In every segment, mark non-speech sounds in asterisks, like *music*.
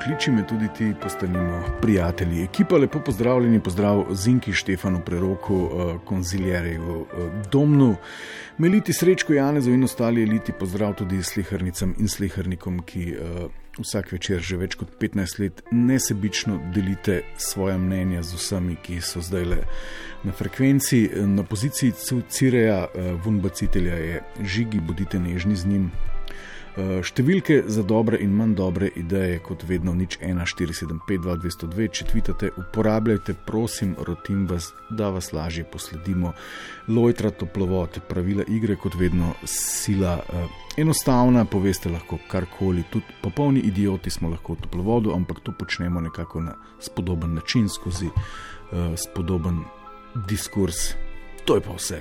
Pokliči me tudi ti, postanimo prijatelji. Ekipa, lepo pozdravljeni, pozdrav Zinki, Štefanu, Preroku, uh, Konziljerju, uh, Domnu, Meliti, Srečko, Janezu in ostali eliti. Pozdrav tudi sliharnicam in sliharnikom, ki uh, vsak večer že več kot 15 let nesebično delite svoje mnenja z vsemi, ki so zdaj le na frekvenci. Na poziciji Cireja, Vunbacitelja je žigi, bodite nežni z njim. Uh, številke za dobre in manj dobre ideje, kot vedno, nič 1, 4, 7, 5, 2, 202, če tvitate, uporabljajte, prosim, rotim vas, da vas lažje posledimo. Lojtra, toplovod, pravila igre, kot vedno, sila uh, enostavna, poveste lahko karkoli, tudi popolni idioti smo lahko v toplovodu, ampak to počnemo nekako na spodoben način, skozi uh, spodoben diskurs. To je pa vse.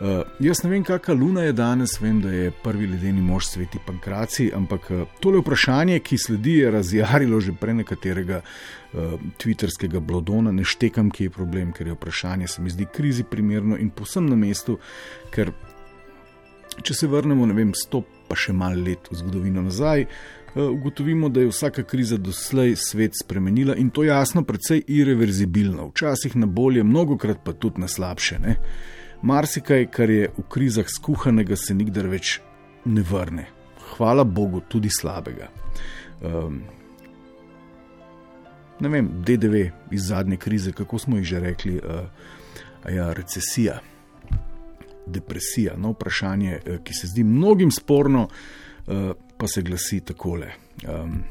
Uh, jaz ne vem, kakšna luna je danes, vem, da je prvi ledeni mož sveti Pankraci, ampak uh, tole vprašanje, ki sledi, je razjarilo že pre nekaterega uh, twitterskega blodona. Ne štekam, ki je problem, ker je vprašanje se mi zdi krizi primerno in posem na mestu, ker če se vrnemo, ne vem, sto pa še malo let v zgodovino nazaj. Ugotovimo, da je vsaka kriza doslej svet spremenila in to jasno, precej irreverzibilno, včasih na bolje, mnogokrat pa tudi na slabše. Ne? Marsikaj, kar je v krizah skuhanega, se nikdar več ne vrne. Hvala Bogu, tudi slabega. Um, ne vem, DDV iz zadnje krize, kako smo jih že rekli, uh, ja, recesija, depresija. No, vprašanje, uh, ki se zdi mnogim sporno, uh, pa se glasi takole. Um,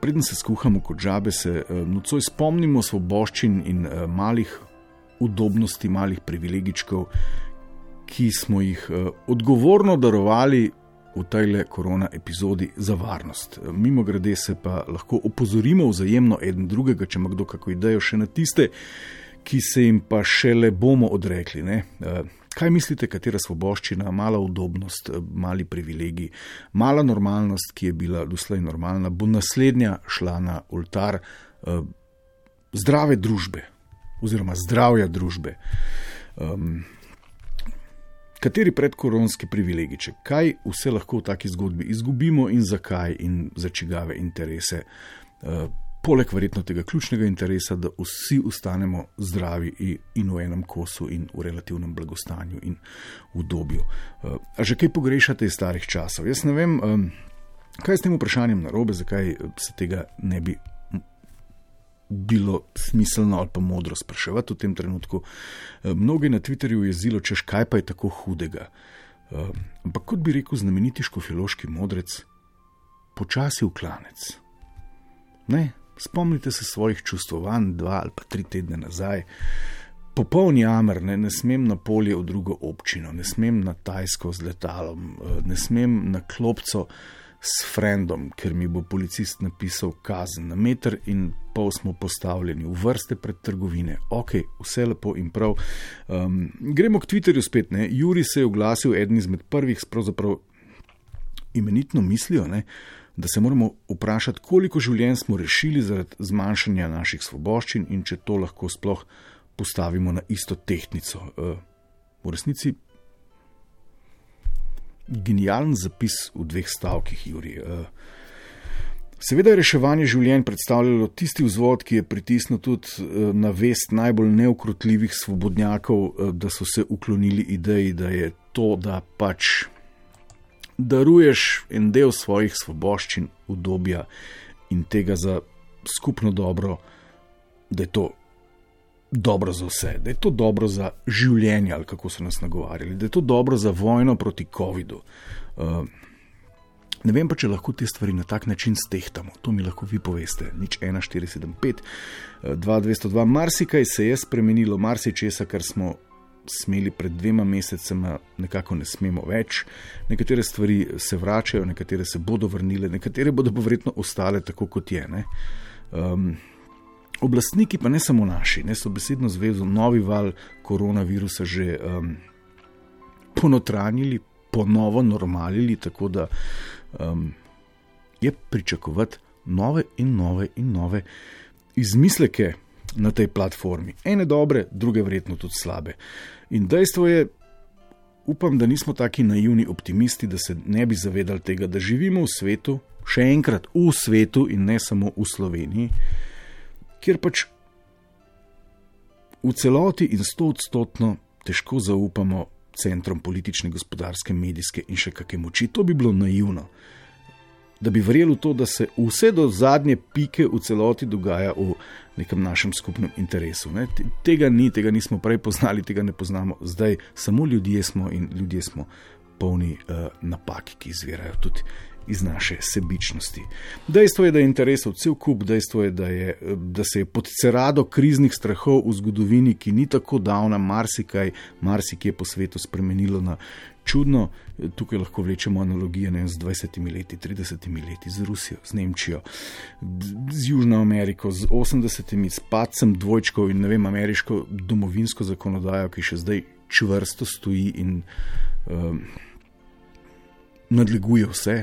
Preden se skuhamo kot žabe, se uh, nocoj spomnimo svoboščin in uh, malih udobnosti, malih privilegičkov, ki smo jih uh, odgovorno darovali v tej korona epizodi za varnost. Mimo grede se pa lahko opozorimo vzajemno eden drugega, če ima kdo kako idejo, še na tiste, ki se jim pa šele bomo odrekli. Ne? Kaj mislite, katera svoboščina, mala udobnost, mali privilegij, mala normalnost, ki je bila doslej normalna, bo naslednja šla na oltar zdrave družbe oziroma zdravja družbe? Um, kateri predkoronski privilegiči, kaj vse lahko v taki zgodbi izgubimo in zakaj in za čigave interese? Uh, poleg verjetno tega ključnega interesa, da vsi ostanemo zdravi in v enem kosu in v relativnem blagostanju in udobju. Uh, a že kaj pogrešate iz starih časov? Jaz ne vem, kaj je s tem vprašanjem narobe, zakaj se tega ne bi. Bilo smiselno ali pa modro spraševati v tem trenutku. Mnogi na Twitterju jezilo, češ kaj pa je tako hudega. Ampak kot bi rekel znameniti škofiloški modrec, počasi v klanec. Ne, Spomnite se svojih čustovanj dva ali pa tri tedne nazaj. Popoln jamr, ne, ne smem na polje v drugo občino, ne smem na Tajsko z letalom, ne smem na klopco s frendom, ker mi bo policist napisal kazen. Na meter in pol smo postavljeni v vrste pred trgovine. Ok, vse lepo in prav. Um, gremo k Twitterju spet. Ne. Juri se je oglasil, eden izmed prvih, pravzaprav imenitno mislijo. Ne da se moramo vprašati, koliko življenj smo rešili zaradi zmanjšanja naših svoboščin in če to lahko sploh postavimo na isto tehnico. Eh, v resnici genijalen zapis v dveh stavkih, Juri. Eh, seveda je reševanje življenj predstavljalo tisti vzvod, ki je pritisnil tudi eh, na vest najbolj neukrotljivih svobodnjakov, da so se uklonili ideji, da je to, da pač daruješ en del svojih svoboščin, udobja in tega za skupno dobro, da je to dobro za vse, da je to dobro za življenje, ali kako so nas nagovarjali, da je to dobro za vojno proti COVID-u. Uh, ne vem pa, če lahko te stvari na tak način stehtamo. To mi lahko vi poveste. Nič 1, 4, 7, 5, 2, 202. Marsikaj se je spremenilo, marsikaj, kar smo smeli pred dvema mesecema, nekako ne smemo več. Nekatere stvari se vračajo, nekatere se bodo vrnile, nekatere bodo pa verjetno ostale tako, kot je. Um, Oblastniki, pa ne samo naši, ne so besedno zvezo novi val koronavirusa že um, ponotranili, ponovo normalili, tako da um, je pričakovati nove in nove in nove izmisleke na tej platformi. Ene dobre, druge verjetno tudi slabe. In dejstvo je, upam, da nismo taki naivni optimisti, da se ne bi zavedali tega, da živimo v svetu, še enkrat v svetu in ne samo v Sloveniji, kjer pač v celoti in stotodstotno težko zaupamo centrom politične, gospodarske, medijske in še kakšne moči. To bi bilo naivno. Da bi verjeli v to, da se vse do zadnje pike v celoti dogaja v nekem našem skupnem interesu. Ne? Tega ni, tega nismo prej poznali, tega ne poznamo. Zdaj samo ljudje smo in ljudje smo polni uh, napak, ki izvirajo tudi iz naše sebičnosti. Dejstvo je, da je interesov cel kup, dejstvo je, da, je, da se je pod cerado kriznih strahov v zgodovini, ki ni tako davna, marsikaj, marsikaj po svetu spremenilo na čudno. Tukaj lahko vlečemo analogije ne, z 20 leti, 30 leti, z Rusijo, z Nemčijo, z Južno Ameriko, z 80-imi, s pacem dvojčkov in ne vem, ameriško domovinsko zakonodajo, ki še zdaj čvrsto stoji in um, nadleguje vse,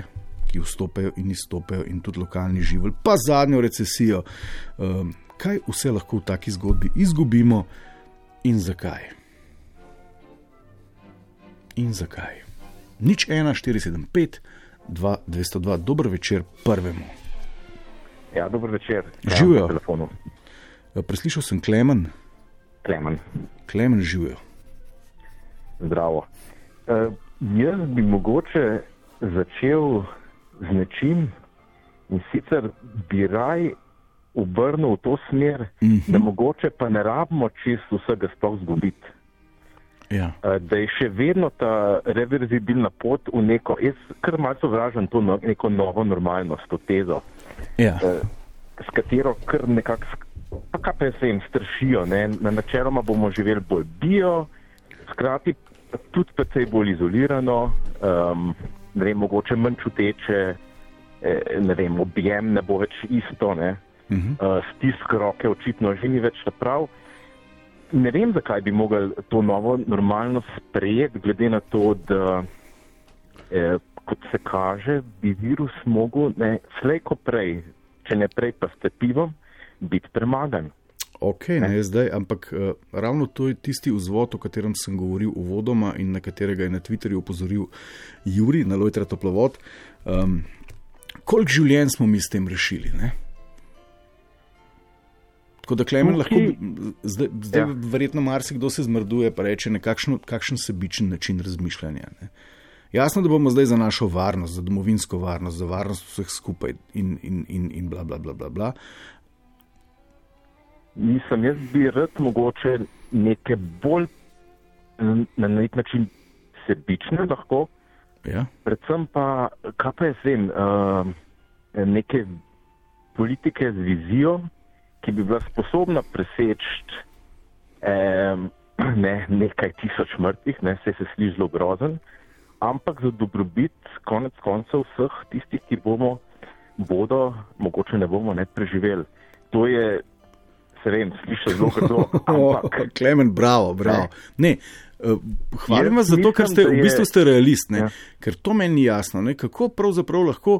ki vstopajo in izstopajo, in tudi lokalni živelj, pa zadnjo recesijo. Um, kaj vse lahko v taki zgodbi izgubimo in zakaj? In zakaj? Nič 1, 4, 7, 5, 2, 202, dober večer prvemu. Ja, dober večer. Živijo. Preslišal sem Klemen. Klemen. Klemen živijo. Zdravo. Uh, jaz bi mogoče začel z nečim in sicer bi raj obrnil v to smer, mm -hmm. da mogoče pa ne rabimo čisto vsega sploh zgubiti. Ja. Da je še vedno ta reverzibilna pot v neko, jaz kar malce vražam to no, neko novo normalnost, to tezo, ja. s katero kar nekako, kaj pa se jim stršijo, ne? na načeloma bomo živeli bolj bio, skrati tudi precej bolj izolirano, um, ne vem, mogoče manj čuteče, eh, ne vem, objem ne bo več isto, ne, uh -huh. uh, stisk roke očitno že ni več prav. Ne vem, zakaj bi mogli to novo normalnost sprejeti, glede na to, da, eh, kot se kaže, bi virus mogel, ne, slej ko prej, če ne prej pa s tepivom, biti premagan. Ok, ne, ne zdaj, ampak uh, ravno to je tisti vzvod, o katerem sem govoril uvodoma in na katerega je na Twitterju opozoril Juri, na Lojtra Toplovod. Um, koliko življenj smo mi s tem rešili? Ne? Tako da, Klemen, lahko zdaj, zdaj ja. verjetno marsikdo se zmrduje in reče, nekakšno, kakšen sebičen način razmišljanja. Ne? Jasno, da bomo zdaj za našo varnost, za domovinsko varnost, za varnost vseh skupaj in, in, in, in bla, bla, bla, bla, bla. Nisem, jaz bi rad mogoče neke bolj na nek način sebične lahko. Ja. Predvsem pa, kaj pa jaz vem, uh, neke politike z vizijo, ki bi bila sposobna preseči um, *clears throat* ne, nekaj tisoč mrtvih, ne, se se sliši zelo grozen, ampak za dobrobit konec koncev vseh tistih, ki bomo, bodo, mogoče ne bomo ne preživeli. To je se vem, sliši zelo grdo. *laughs* Klemen, bravo, bravo. Ne. Uh, hvala vam za to, ker ste v bistvu ste realist, ja. ker to meni ni jasno. Ne? Kako pravzaprav lahko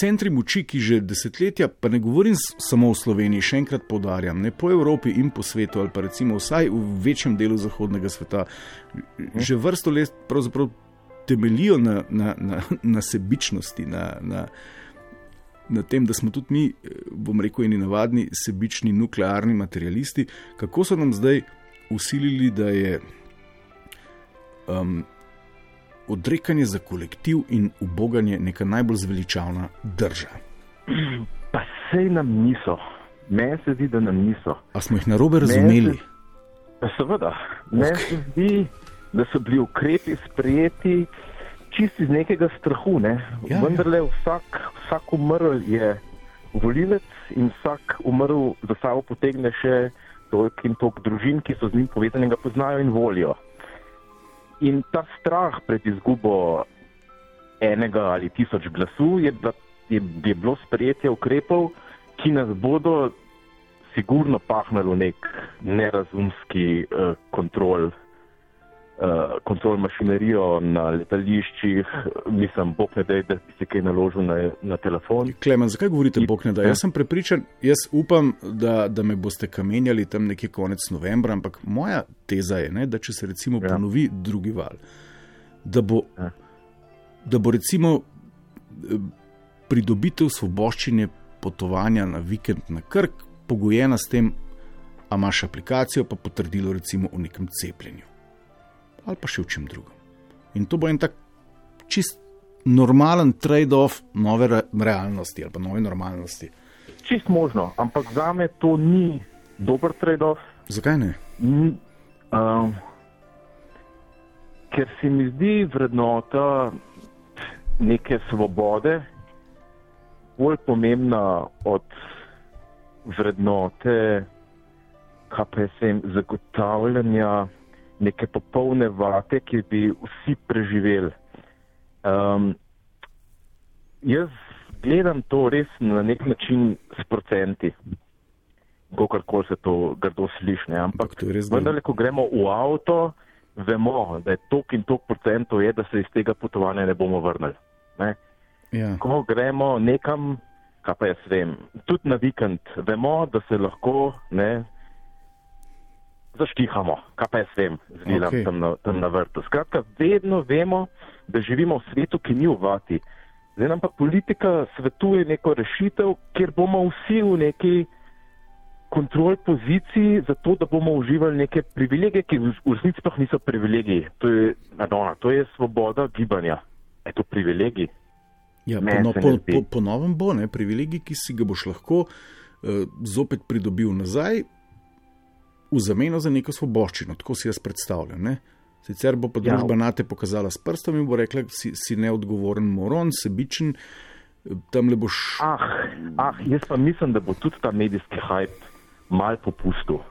centri moči, ki že desetletja, pa ne govorim samo v Sloveniji, še enkrat podarjam, ne po Evropi in po svetu, ali pa recimo vsaj v večjem delu zahodnega sveta, mhm. že vrsto let pravzaprav temelijo na, na, na, na sebičnosti, na, na, na tem, da smo tudi mi, bom rekel, eni navadni sebični nuklearni materialisti, kako so nam zdaj usilili, da je um, odrekanje za kolektiv in uboganje neka najbolj zveličavna drža. Pa sej nam niso, meni se zdi, da nam niso. A smo jih narobe razumeli? Se, seveda, meni okay. se zdi, da so bili ukrepi sprejeti čist iz nekega strahu. Ne? Ja, Vendar le ja. vsak, vsak umrl je volilec in vsak umrl za sabo potegne še toliko in toliko družin, ki so z njim povezani, ga poznajo in volijo. In ta strah pred izgubo enega ali tisoč glasu je, je, je bilo sprejetje ukrepov, ki nas bodo sigurno pahnilo v nek nerazumski uh, kontrol. Uh, kontrol mašinerijo na letališčih, mislim, bog ne da, da bi se kaj naložil na, na telefon. Klemen, zakaj govorite, bog ne da? Jaz sem prepričan, jaz upam, da, da me boste kamenjali tam nekje konec novembra, ampak moja teza je, ne, da če se recimo ja. ponovi drugi val, da bo, ja. da bo recimo pridobitev svoboščine potovanja na vikend na Krk pogojena s tem, a imaš aplikacijo, pa potrdilo recimo o nekem cepljenju ali pa še v čem drugem. In to bo en tak čist normalen trade-off nove re realnosti ali pa nove normalnosti. Čist možno, ampak za me to ni dober trade-off. Zakaj ne? N um, ker se mi zdi vrednota neke svobode bolj pomembna od vrednote, kaj pa se jim zagotavljanja neke popolne vate, ki bi vsi preživeli. Um, jaz gledam to res na nek način s procenti, kako se to grdo sliši. Ampak vendar, ko gremo v avto, vemo, da je tok in tok procentov, je, da se iz tega potovanja ne bomo vrnili. Ne? Ja. Ko gremo nekam, kaj pa jaz vem, tudi na vikend, vemo, da se lahko ne, zaštihamo, kaj pa jaz vem, z vilom okay. tam, tam na vrtu. Skratka, vedno vemo, da živimo v svetu, ki ni v vati. Zdaj nam pa politika svetuje neko rešitev, kjer bomo vsi v neki kontrol poziciji, zato da bomo uživali neke privilegije, ki v resnici pa niso privilegiji. To je, Madonna, to je svoboda gibanja. Je to privilegij? Ja, po, po, po, po novem bo ne privilegij, ki si ga boš lahko uh, zopet pridobil nazaj, v zameno za neko svoboščino, tako si jaz predstavljam. Ne? Sicer bo pa ja. družba ja. na te pokazala s prstom in bo rekla, si, si neodgovoren, moron, sebičen, tam le boš. Ah, ah, jaz pa mislim, da bo tudi ta medijski hype mal popustil.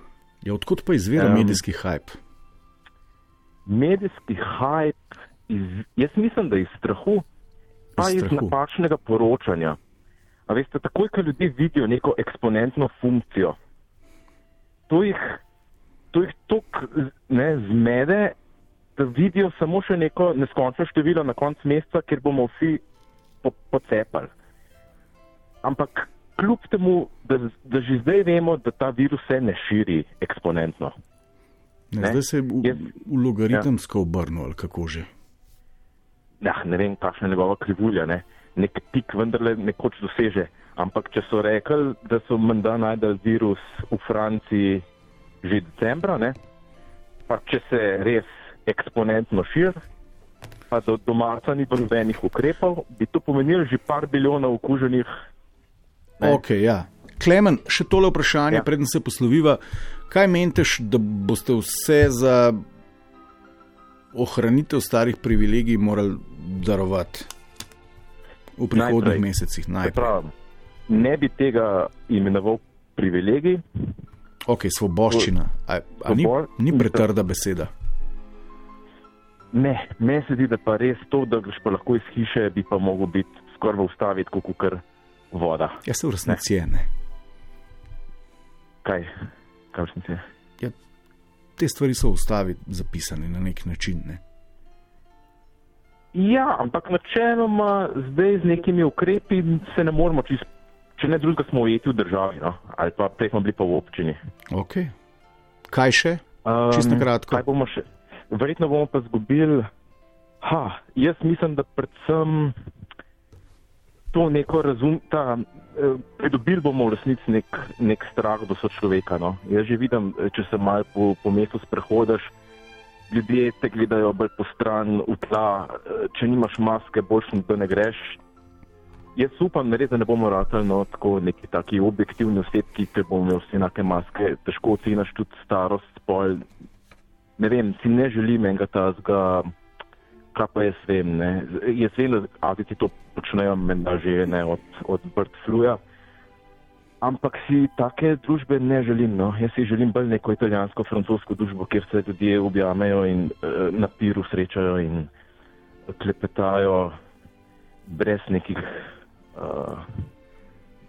Ja, odkot pa izvira um, medijski hype? Medijski hype, iz, jaz mislim, da iz strahu, pa iz, iz napačnega poročanja. A veste, takoj, ko ljudje vidijo neko eksponentno funkcijo, to jih to jih tako zmede, da vidijo samo še neko neskončno število na koncu meseca, ker bomo vsi po, pocepali. Ampak kljub temu, da, da že zdaj vemo, da ta virus se ne širi eksponentno. Ne, ne? Zdaj se je v, v logaritemsko ja. obrnil, ali kako že. Ja, ne vem, kakšna je njegova krivulja. Ne? Nek pik vendarle nekoč doseže. Ampak če so rekli, da so menda najdel virus v Franciji, že decembra, ne? pa če se res eksponentno širi, pa do, do marca ni nobenih ukrepov, bi to pomenilo že par bilijonov okuženih. Ok, ja. Klemen, še tole vprašanje, ja. preden se posloviva. Kaj meniš, da boste vse za ohranitev starih privilegij morali darovati v prihodnjih mesecih? Prav, ne bi tega imenoval privilegij, Ok, svoboščina. A, a ni, ni pretrda beseda. Ne, meni se zdi, da pa res to, da greš pa lahko iz hiše, bi pa mogel biti skoraj v ustavi, kot kar voda. Ja, se v resnici je. Ne. Kaj, kaj v resnici je? Ja, te stvari so v ustavi zapisane na nek način. Ne. Ja, ampak načeloma zdaj z nekimi ukrepi se ne moremo čisto če ne drugega, smo ujeti v državi, no? ali pa prej smo bili pa v občini. Okay. Kaj še? Um, Čisto kratko. Bomo še? Verjetno bomo pa izgubili. Ha, jaz mislim, da predvsem to neko razum. Ta, eh, Pridobili bomo v resnici nek, nek strah do sočloveka. No? Jaz že vidim, eh, če se malo po, po mestu sprehodaš, ljudje te gledajo bolj po stran, v tla. Eh, če nimaš maske, boljš, da ne greš. Jaz upam, res, da ne bomo ratali no, tako neki taki objektivni osebki, ki bomo imeli vse enake maske, težko oceniš tudi starost, spol. Ne vem, si ne želim enega tazga, kaj pa jaz vem. Ne. Jaz vem, da avtici to počnejo, menda že ne od, od bird fluja. Ampak si take družbe ne želim. No. Jaz si želim bolj neko italijansko, francosko družbo, kjer se ljudje objamejo in uh, na piru srečajo in klepetajo brez nekih uh,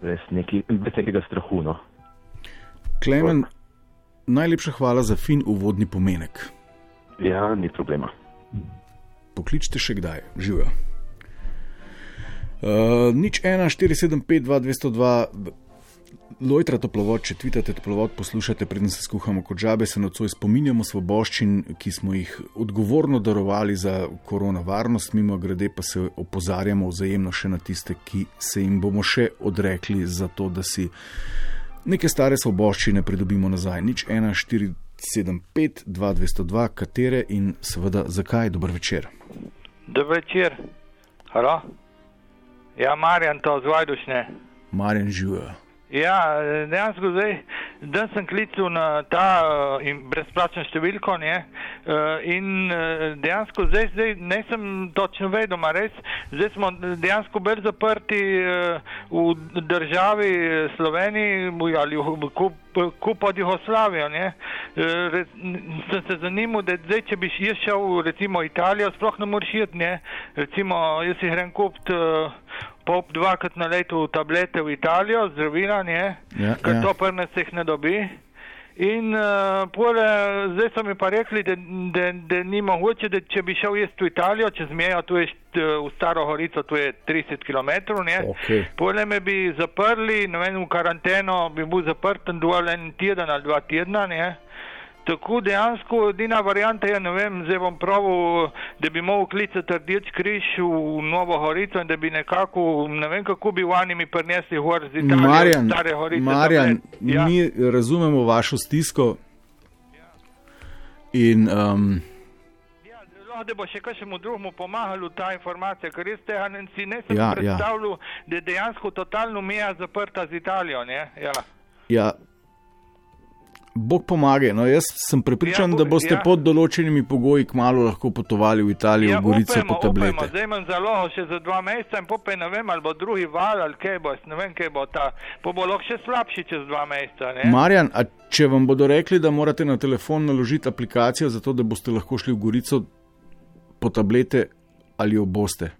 brez, neki, brez nekega strahu. No. Klemen, najlepša hvala za fin uvodni pomenek. Ja, ni problema. Pokličite še kdaj, živijo. Uh, nič 1, 475, 2, 202, Lojtra toplovod, če tvitate toplovod, poslušate, preden se skuhamo kot žabe, se nocoj spominjamo svoboščin, ki smo jih odgovorno darovali za korona varnost, mimo grede pa se opozarjamo vzajemno še na tiste, ki se jim bomo še odrekli za to, da si neke stare svoboščine pridobimo nazaj. Nič 1, 4, 7, 5, 2, 202, katere in seveda zakaj. Dober večer. Dober večer. Halo? Ja, Marjan, to zvajdušne. Marjan živijo. Ja, dejansko zdaj, da sem klical na ta uh, brezplačno številko ne, uh, in uh, dejansko zdaj, zdaj ne sem točno vedel, ma res, zdaj smo dejansko bolj zaprti uh, v državi Sloveniji ali v kup, kup od Jugoslavijo. Uh, sem se zanimal, da zdaj, če bi jaz šel recimo Italijo, sploh ne moreš iti, recimo jaz si grem kupt uh, pop dvakrat na leto v tablete v Italijo, zdravila, ne, Ja, ker ja. to prne se jih ne dobi. In uh, pole, zdaj so mi pa rekli, da, da, da ni mogoče, da če bi šel jaz v Italijo, čez mejo, tu je št- v Staro Gorico, tu je 30 km, ne. Okej. Pole me bi zaprli, ne vem, v karanteno bi bil zaprt dol en teden ali dva tedna, ne. Tako dejansko edina varijanta je, ne vem, zdaj bom pravil, da bi mogel klicati Rdeč križ v Novo Gorico in da bi nekako, ne vem kako bi vani mi prinesli gor z Italije, Marjan, Stare Gorice. Marjan ja. mi razumemo vašo stisko. In um, Ja, zelo, da bo še kakšnemu drugemu pomagalo ta informacija, ker res tega ne, si ne sem Ja, ja, ja. predstavljal, da je dejansko totalno meja zaprta z Italijo. Ne? Ja. ja, Bog pomaga. No, jaz sem prepričan, Ja, da bo- boste ja. pod določenimi pogoji kmalo lahko potovali v Italijo, Ja, v Gorico upajmo, po upajmo. tablete. Zdaj imam zalogo še za dva meseca in popaj ne vem, ali bo drugi val ali kaj bo, ne vem, kaj bo ta. Pa bo lahko še slabši čez dva meseca. Ne? Marjan, a če vam bodo rekli, da morate na telefon naložiti aplikacijo, zato da boste lahko šli v Gorico po tablete, ali jo boste?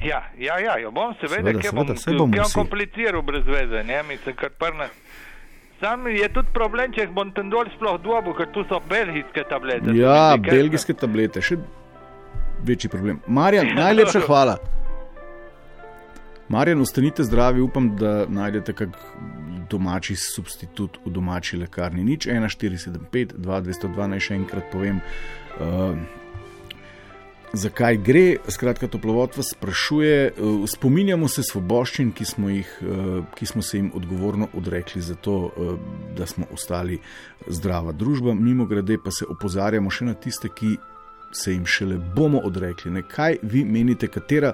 Ja, ja, ja, jo bom seveda, Seveda, ker bom, seveda, bom kompliciral brez veze, ne, mislim, kar prne. Sam je tudi problem, če jih bom tam dol sploh dobil, ker tu so belgijske tablete. Ja, ker- belgijske tablete, še večji problem. Marjan, najlepša *laughs* hvala. Marjan, ostanite zdravi, upam, da najdete kak domači substitut v domači lekarni. Nič 1475, 2202, naj še enkrat povem. Uh, Zakaj gre? Skratka, toplovod vas sprašuje. eh, Spominjamo se svoboščin, ki smo, jih, eh, ki smo se jim odgovorno odrekli za to, eh, da smo ostali zdrava družba. Mimo grede pa se opozarjamo še na tiste, ki se jim šele bomo odrekli. Ne? Kaj vi menite, katera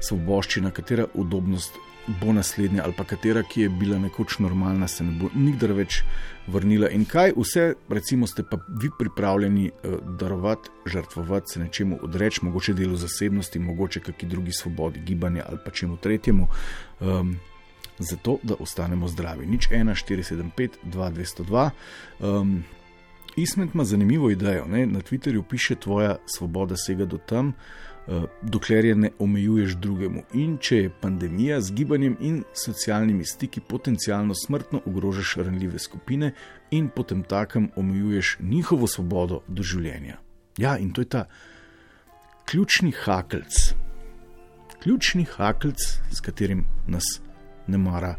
svoboščina, katera udobnost bo naslednja, ali pa katera, ki je bila nekoč normalna, se ne bo nikdar več vrnila. In kaj vse, recimo, ste pa vi pripravljeni uh, darovati, žrtvovati, se nečemu odreči, mogoče delu zasebnosti, mogoče kakšni drugi svobodi gibanja ali pa čemu tretjemu. Um, Zato, da ostanemo zdravi. Nič 1, 4, 7, 5, 2, 202. Um, Ismet ima zanimivo idejo. Ne? Na Twitterju piše: Tvoja svoboda sega do tam, uh, dokler je ne omejuješ drugemu. In če je pandemija z gibanjem in socialnimi stiki potencialno smrtno ogrožaš ranljive skupine in potem takem omejuješ njihovo svobodo do življenja. Ja, in to je ta ključni hakelc, ključni hakelc, s katerim nas ne mara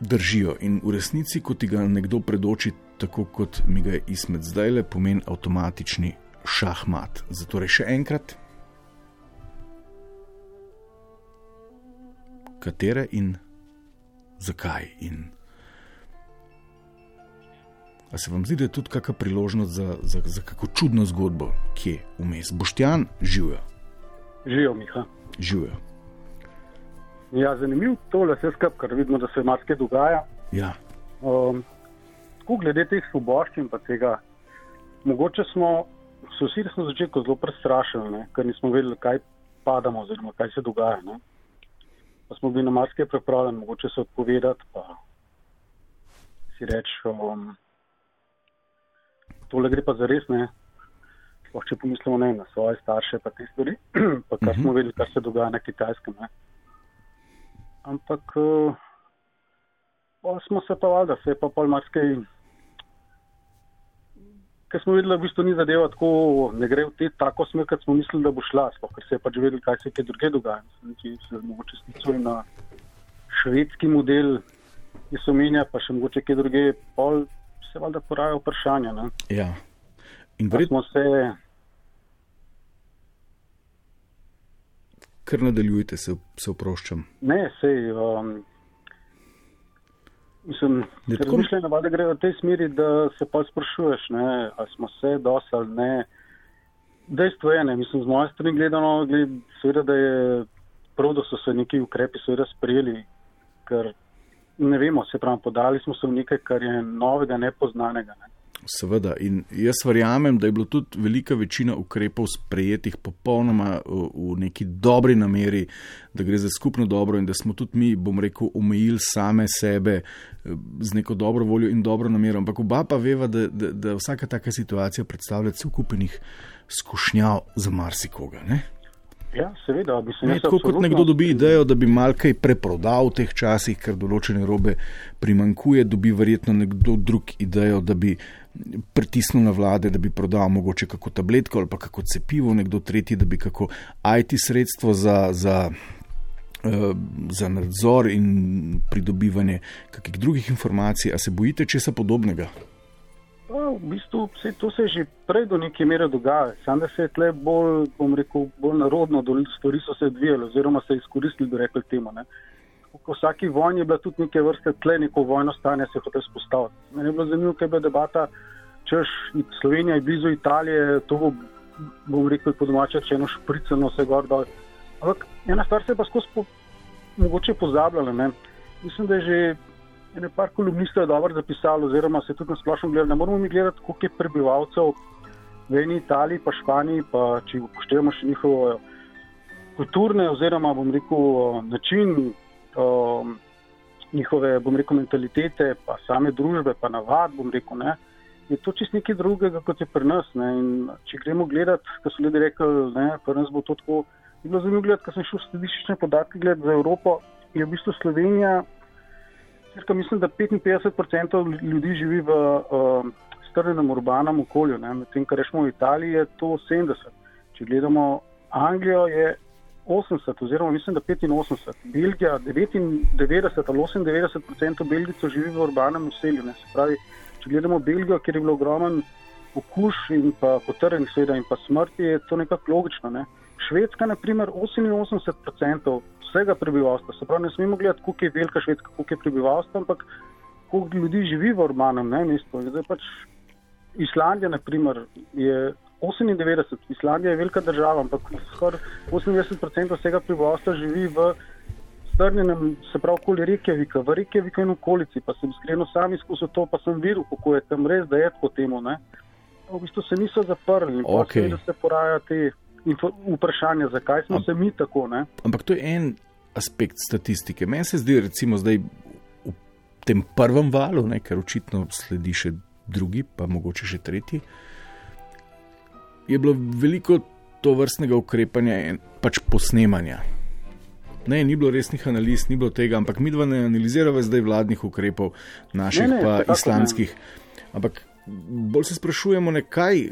držijo. In v resnici, ko ti ga nekdo predoči, tako kot mi ga je izmed zdaj le, pomeni avtomatični šahmat. Zato še enkrat, katere in zakaj. In A se vam zdi, da je tudi kakšna priložnost za, za, za kako čudno zgodbo, ki je vmes? Boštjan, živijo, Živijo, Miha. živijo. Ja, zanimivo tole vse skupaj, ker vidimo, da se marsikaj dogaja. Ja, Um, glede teh svoboščin pa tega, mogoče smo se vsi na začetku zelo prestrašili, ne, ker nismo vedeli, kaj padamo oziroma kaj se dogaja. Ne. Pa smo bili na marsikaj pripravljeni, mogoče se odpovedati, pa si reči, um, tole gre pa za res, ne. Sploh če pomislimo ne, na svoje starše, pa te stvari, *clears throat* pa kar smo vedeli, kar se dogaja na kitajskem. Ne. Ampak uh, smo se pa valjda, se je pa pol marsikaj. Ker smo videli, da v bistvu ni zadeva tako, ne gre v te tako smer, kot smo mislili, da bo šla, sploh ker se je pač vedeli, kaj se je druge dogaja. Če se mogoče sklicujem na švedski model, ki se omenja, pa še mogoče kje druge, pol se valjda poraja vprašanja. Ne? Ja. In verjetno, smo se, kar nadaljujte, se, se oproščam. ne, sej, um, mislim, Ne, tako- razmišljanje valjda gre v tej smeri, da se pa sprašuješ, ne, ali smo se dosti ali ne. Dejstvo je, ne, mislim, z moje strani gledano, gled, seveda, da je prav, da so se neki ukrepi seveda sprejeli, ker ne vemo, se pravi, podali smo se v nekaj, kar je novega, nepoznanega. Ne. Seveda, in jaz verjamem, da je bilo tudi velika večina ukrepov sprejetih popolnoma v, v neki dobri nameri, da gre za skupno dobro in da smo tudi mi, bom rekel, omejili same sebe eh, z neko dobro voljo in dobro namero. Ampak oba pa veva, da, da, da vsaka taka situacija predstavlja cel kupenih skušnjav za marsikoga. Ne? Ja, seveda, bi se Ne, tako kot nekdo dobi idejo, da bi mal kaj preprodal v teh časih, ker določene robe primankuje, dobi verjetno nekdo drug idejo, da bi pritisnil na vlade, da bi prodal mogoče kako tabletko ali pa kako cepivo, nekdo tretji, da bi kako IT sredstvo za. za eh, Za nadzor in pridobivanje kakih drugih informacij, a se bojite česa podobnega? Pa, v bistvu se, to se je že prej do neke mere dogajalo, samo da se je tle bolj, bom rekel, bolj narodno, stvari so se odvijale oziroma se izkoristili, bi rekli temu. Ne. Po vsaki vojni je bila tudi neke vrste tle, neko vojno stanje se je hotel spostaviti. Meni je bilo zanimivo, kaj je bila debata, češ Slovenija je blizu Italije, to bo, bom rekel, po domače, če eno špricano se gor dol. Ampak ena stvar se je pa skozi po, mogoče pozabljala. Ne. Mislim, da je že ene par kolumnistov je dobro zapisalo, oziroma se tudi na splošno gleda. Ne moramo mi gledati, koliko je prebivalcev v eni Italiji, pa Španiji, pa če upoštevamo še njihovo kulturne, oziroma bom rekel, način um, njihove, bom rekel, mentalitete, pa same družbe, pa navad, bom rekel, ne. Je to čist nekaj drugega, kot je pri nas. Ne. In če gremo gledati, kot so ljudje rekli, ne, pri nas bo to tako. Je bilo zanimivo gledati, ko sem šel statistične podatke gledati za Evropo, je v bistvu Slovenija Cirka, mislim, da 55% ljudi živi v uh, strnjenem urbanem okolju, medtem ko rečemo v Italiji je to 70. Če gledamo Anglijo, je 80, oziroma mislim, da 85. Belgija 99 ali 98% Belgijcev živi v urbanem naselju. Se pravi, če gledamo Belgijo, kjer je bilo ogromen okuž in pa potrjenih seveda in pa smrti, je to nekako logično. Ne. Švedska, na primer, 88% vsega prebivalstva. Se pravi, ne smemo gledati, koliko je velika Švedska, koliko je prebivalstva, ampak koliko ljudi živi v urbanem ne, mestu. Zdaj pač Islandija, na primer, je 98, Islandija je velika država, ampak skoraj 98% vsega prebivalstva živi v strnjenem, se pravi, okoli Reykjavika, v Reykjaviku in okolici, pa sem iskreno sam izkusil to, pa sem videl, kako je tam res, da je tako temu. Ne. V bistvu se niso zaprli okay. se poraja te vprašanja, zakaj smo se mi tako. Ne. Ampak to je en aspekt statistike. Meni se zdi, recimo, zdaj v tem prvem valu, ne, ker očitno sledi še drugi, pa mogoče še tretji, je bilo veliko to vrstnega ukrepanja in pač posnemanja. Ne, ni bilo resnih analiz, ni bilo tega, ampak mi dva ne analiziramo zdaj vladnih ukrepov, naših Ne, ne, pa ne. islamskih. Ampak bolj se sprašujemo, ne, kaj.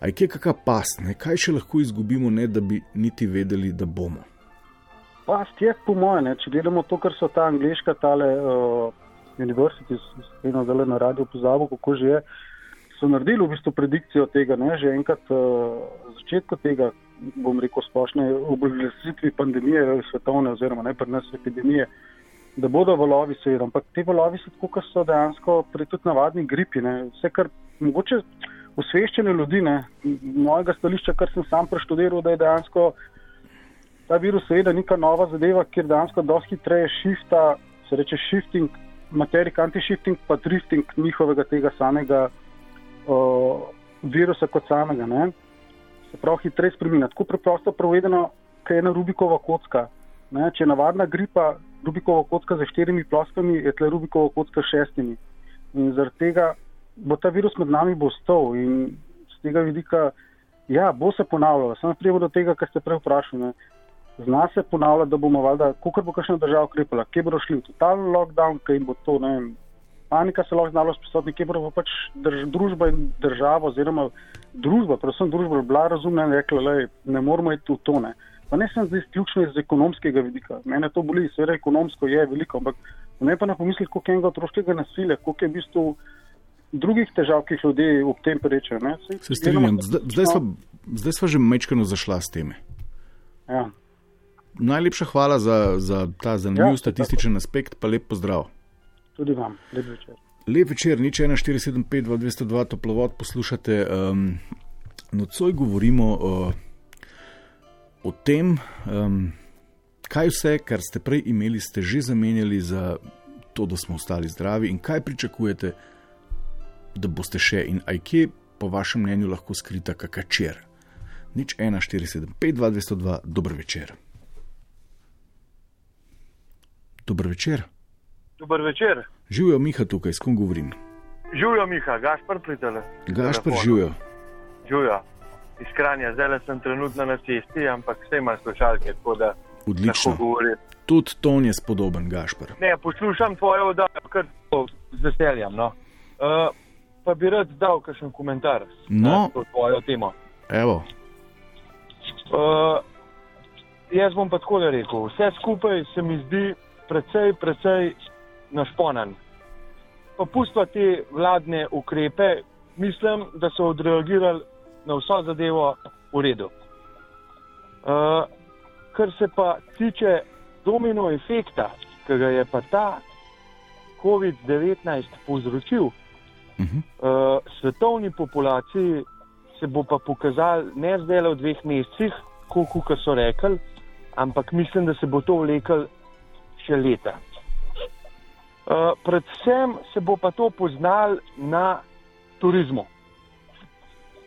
A je kje kakšna past, ne? kaj še lahko izgubimo, ne da bi niti vedeli, da bomo. Past je, po mojem, če gledamo to, kar so ta angliška, tale uh, univerziteti, eno zdaj na radio pozabo, kako že je, so naredili v bistvu predikcijo tega, ne, že enkrat uh, začetku tega, bom rekel, splošne oboglasitvi pandemije svetovne oziroma ne pri nas epidemije, da bodo valovi seveda, ampak te valovi so tako, kot so dejansko pri tudi navadni gripi, ne, vse kar mogoče osveščene ljudi, ne, mojega stališča, kar sem sam preštudiral, da je dejansko ta virus seveda neka nova zadeva, kjer dejansko dosti hitreje šifta, se reče shifting, materik, anti-shifting, pa drifting njihovega tega samega uh, virusa kot samega. Ne? Se pravi, hitreje spremenja. Tako preprosto povedano, kaj je ena Rubikova kocka. Ne? Če je navadna gripa, Rubikova kocka z štirimi ploskami, je tle Rubikova kocka s šestimi. In zaradi tega bo ta virus med nami bo ostal in z tega vidika, ja, bo se ponavljalo. Samo prijemo do tega, kar ste prej vprašali. ne. zna se ponavljati, da bomo valjda, kako bo kakšna država ukrepala, kje bodo šli v totalen lockdown, kaj bo to, ne vem, panika se lahko znalo spisati, kje bodo pa pač drž, družba in država oziroma družba, predvsem družba, bila razumna in rekla, le, ne moramo iti v tone. Pa ne sem zdaj izključno iz ekonomskega vidika. Mene to boli, seveda ekonomsko je veliko, ampak ne pa na pomislih, koliko enega otroškega nasilja, koliko je v bistvu drugih težav, ki jih ljudje ob tem prečejo. Se strinjam, zdaj, zdaj, sva, zdaj sva že mečkano zašla s teme. Ja. Najlepša hvala za, za ta zanimiv Ja, statističen aspekt, pa lep pozdrav. Tudi vam, lep večer. Lep večer, nič 1475, 202, toplovod poslušate. Um, nocoj govorimo o, o tem, um, kaj vse, kar ste prej imeli, ste že zamenjali za to, da smo ostali zdravi in kaj pričakujete, da boste še in aj kje, po vašem mnenju, lahko skrita kakačer. Nič 1475, 202, dober večer. Dober večer. Dober večer. Živijo Miha tukaj, s kom govorim. Živijo Miha, Gašpar pritele. Gašpr živijo. Živijo. Iz Kranja, zdaj sem trenutno na cesti, ampak vse ima slušalke, tako da Odlično. govorim. Tudi ton je spodoben, Gašpr. Ne, poslušam tvojo oddajo, kar tako z veseljem. No. Uh, pa bi rad dal kakšen komentar No. na to tvojo temo. Evo, Uh, jaz bom pa tako rekel, vse skupaj se mi zdi precej, precej našponan. Pa pustva te vladne ukrepe, mislim, da so odreagirali na vso zadevo v redu. Uh, kar se pa tiče domino efekta, ki ga je pa ta COVID-19 povzročil uh -huh. uh, svetovni populaciji, se bo pa pokazal ne zdaj le v dveh mesecih, kot so rekli, ampak mislim, da se bo to vlekel še leta. Uh, predvsem se bo pa to poznal na turizmu.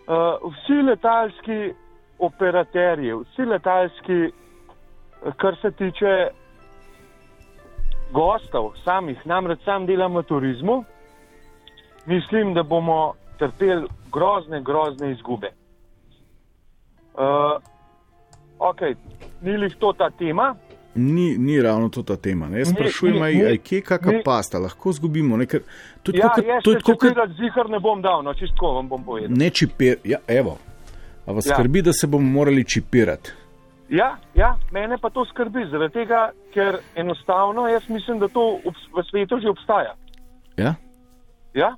Uh, vsi letalski operaterji, vsi letalski, eh, kar se tiče gostov, samih, namreč sam delam v turizmu, mislim, da bomo trpeli grozne, grozne izgube. Uh, ok, ni lih to ta tema. Ni, ni ravno to ta tema. Ne? Jaz sprašujem, aj, kje kakšna pasta, lahko zgubimo. Ne? Ker, tudi Ja, tako, jaz to je tako, kot zihar ne bom dal, no čistko vam bom povedal. ne čipir. Ja, evo. A vas Ja. skrbi, da se bomo morali čipirati? Ja, ja, mene pa to skrbi, zaradi tega, ker enostavno jaz mislim, da to v svetu že obstaja. Ja? Ja?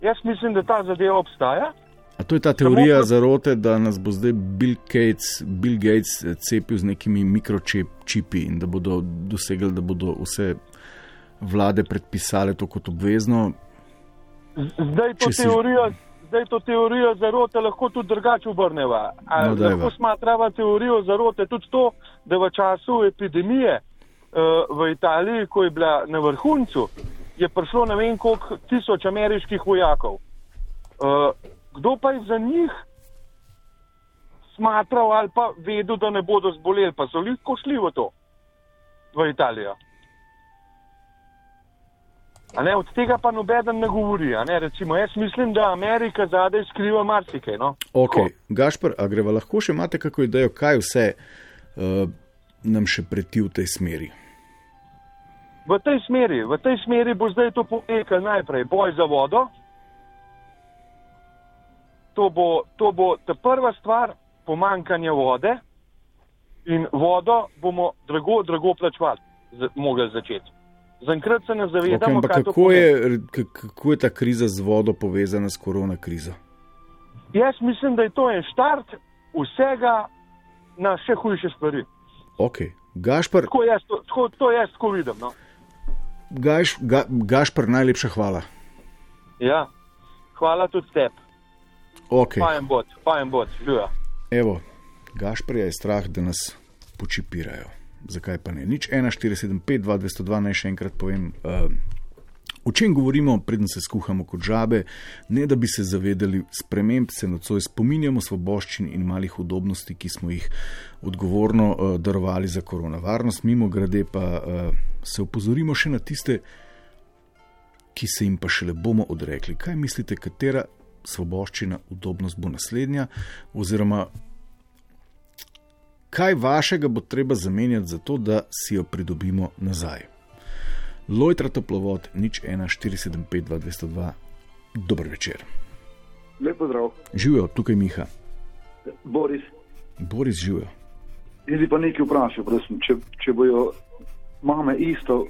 Jaz mislim, da ta zadeva obstaja. A to je ta teorija to- zarote, da nas bo zdaj Bill Gates, Bill Gates eh, cepil z nekimi mikročipi in da bodo dosegli, da bodo vse vlade predpisale to kot obvezno. Zdaj to si- teorijo. Zdaj to teorijo zarote lahko tudi drugače obrneva. A No, dajva. lahko smatrava teorijo zarote tudi to, da v času epidemije uh, v Italiji, ko je bila na vrhuncu, je prišlo ne vem koliko tisoč ameriških vojakov. Uh, kdo pa je za njih smatral ali pa vedel, da ne bodo zboleli, pa so lahko šli v to, v Italijo. A Ne, od tega pa nobeden ne govori. Ne, recimo, jaz mislim, da Amerika zadaj skriva marsikaj. No? Ok, Tako. Gašpr, a greva lahko še imate kako idejo, kaj vse uh, nam še preti v tej smeri? V tej smeri, v tej smeri bo zdaj to potekalo najprej boj za vodo. To bo, to bo ta prva stvar, pomankanje vode in vodo bomo drago, drago plačevati, z- mogli začeti. Zaenkrat se ne Okay, zavedamo, to kako je, kako je ta kriza z vodo povezana s korona krizo? Jaz mislim, da je to en štart vsega na še hujše stvari. Ok, Gašpr, Tako jaz, to, tako, to jaz tako vidim. No. Gaš, ga, Gašpr, najlepša hvala. Ja. Hvala tudi tebi. Okay. Fajem bod, fajem bod, živijo. Evo, Gašprija je strah, da nas počipirajo. Zakaj pa ne? Nič 1475, 2202, naj še enkrat povem. Uh, o čem govorimo, preden se skuhamo kot žabe, ne da bi se zavedali sprememb, se nocoj spominjamo svoboščin in malih udobnosti, ki smo jih odgovorno uh, darovali za koronavarnost, mimo grede pa uh, se opozorimo še na tiste, ki se jim pa šele bomo odrekli. Kaj mislite, katera svoboščina, udobnost bo naslednja, oziroma kaj vašega bo treba zamenjati, zato da si jo pridobimo nazaj. Lojtra toplovod, nič 1, 475, 202, dober večer. Lepo zdrav, Živijo, tukaj Miha, Boris. Boris živijo. Jaz bi pa nekaj vprašal, prosim, če, če bojo mame isto,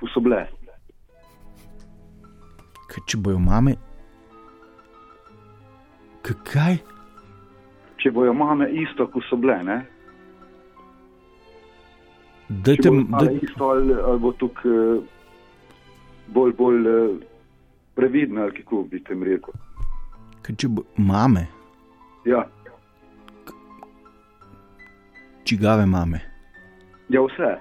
kot so bile. Kaj, če bojo mame. Kaj? Če bojo mame isto, kot so bile, ne? Dajte, Če bojo da, mame isto, ali, ali bo tukaj eh, bolj, bolj eh, previdna, ali kako bi tem rekel. kaj, če bo mame, Ja, čigave mame. ja vse.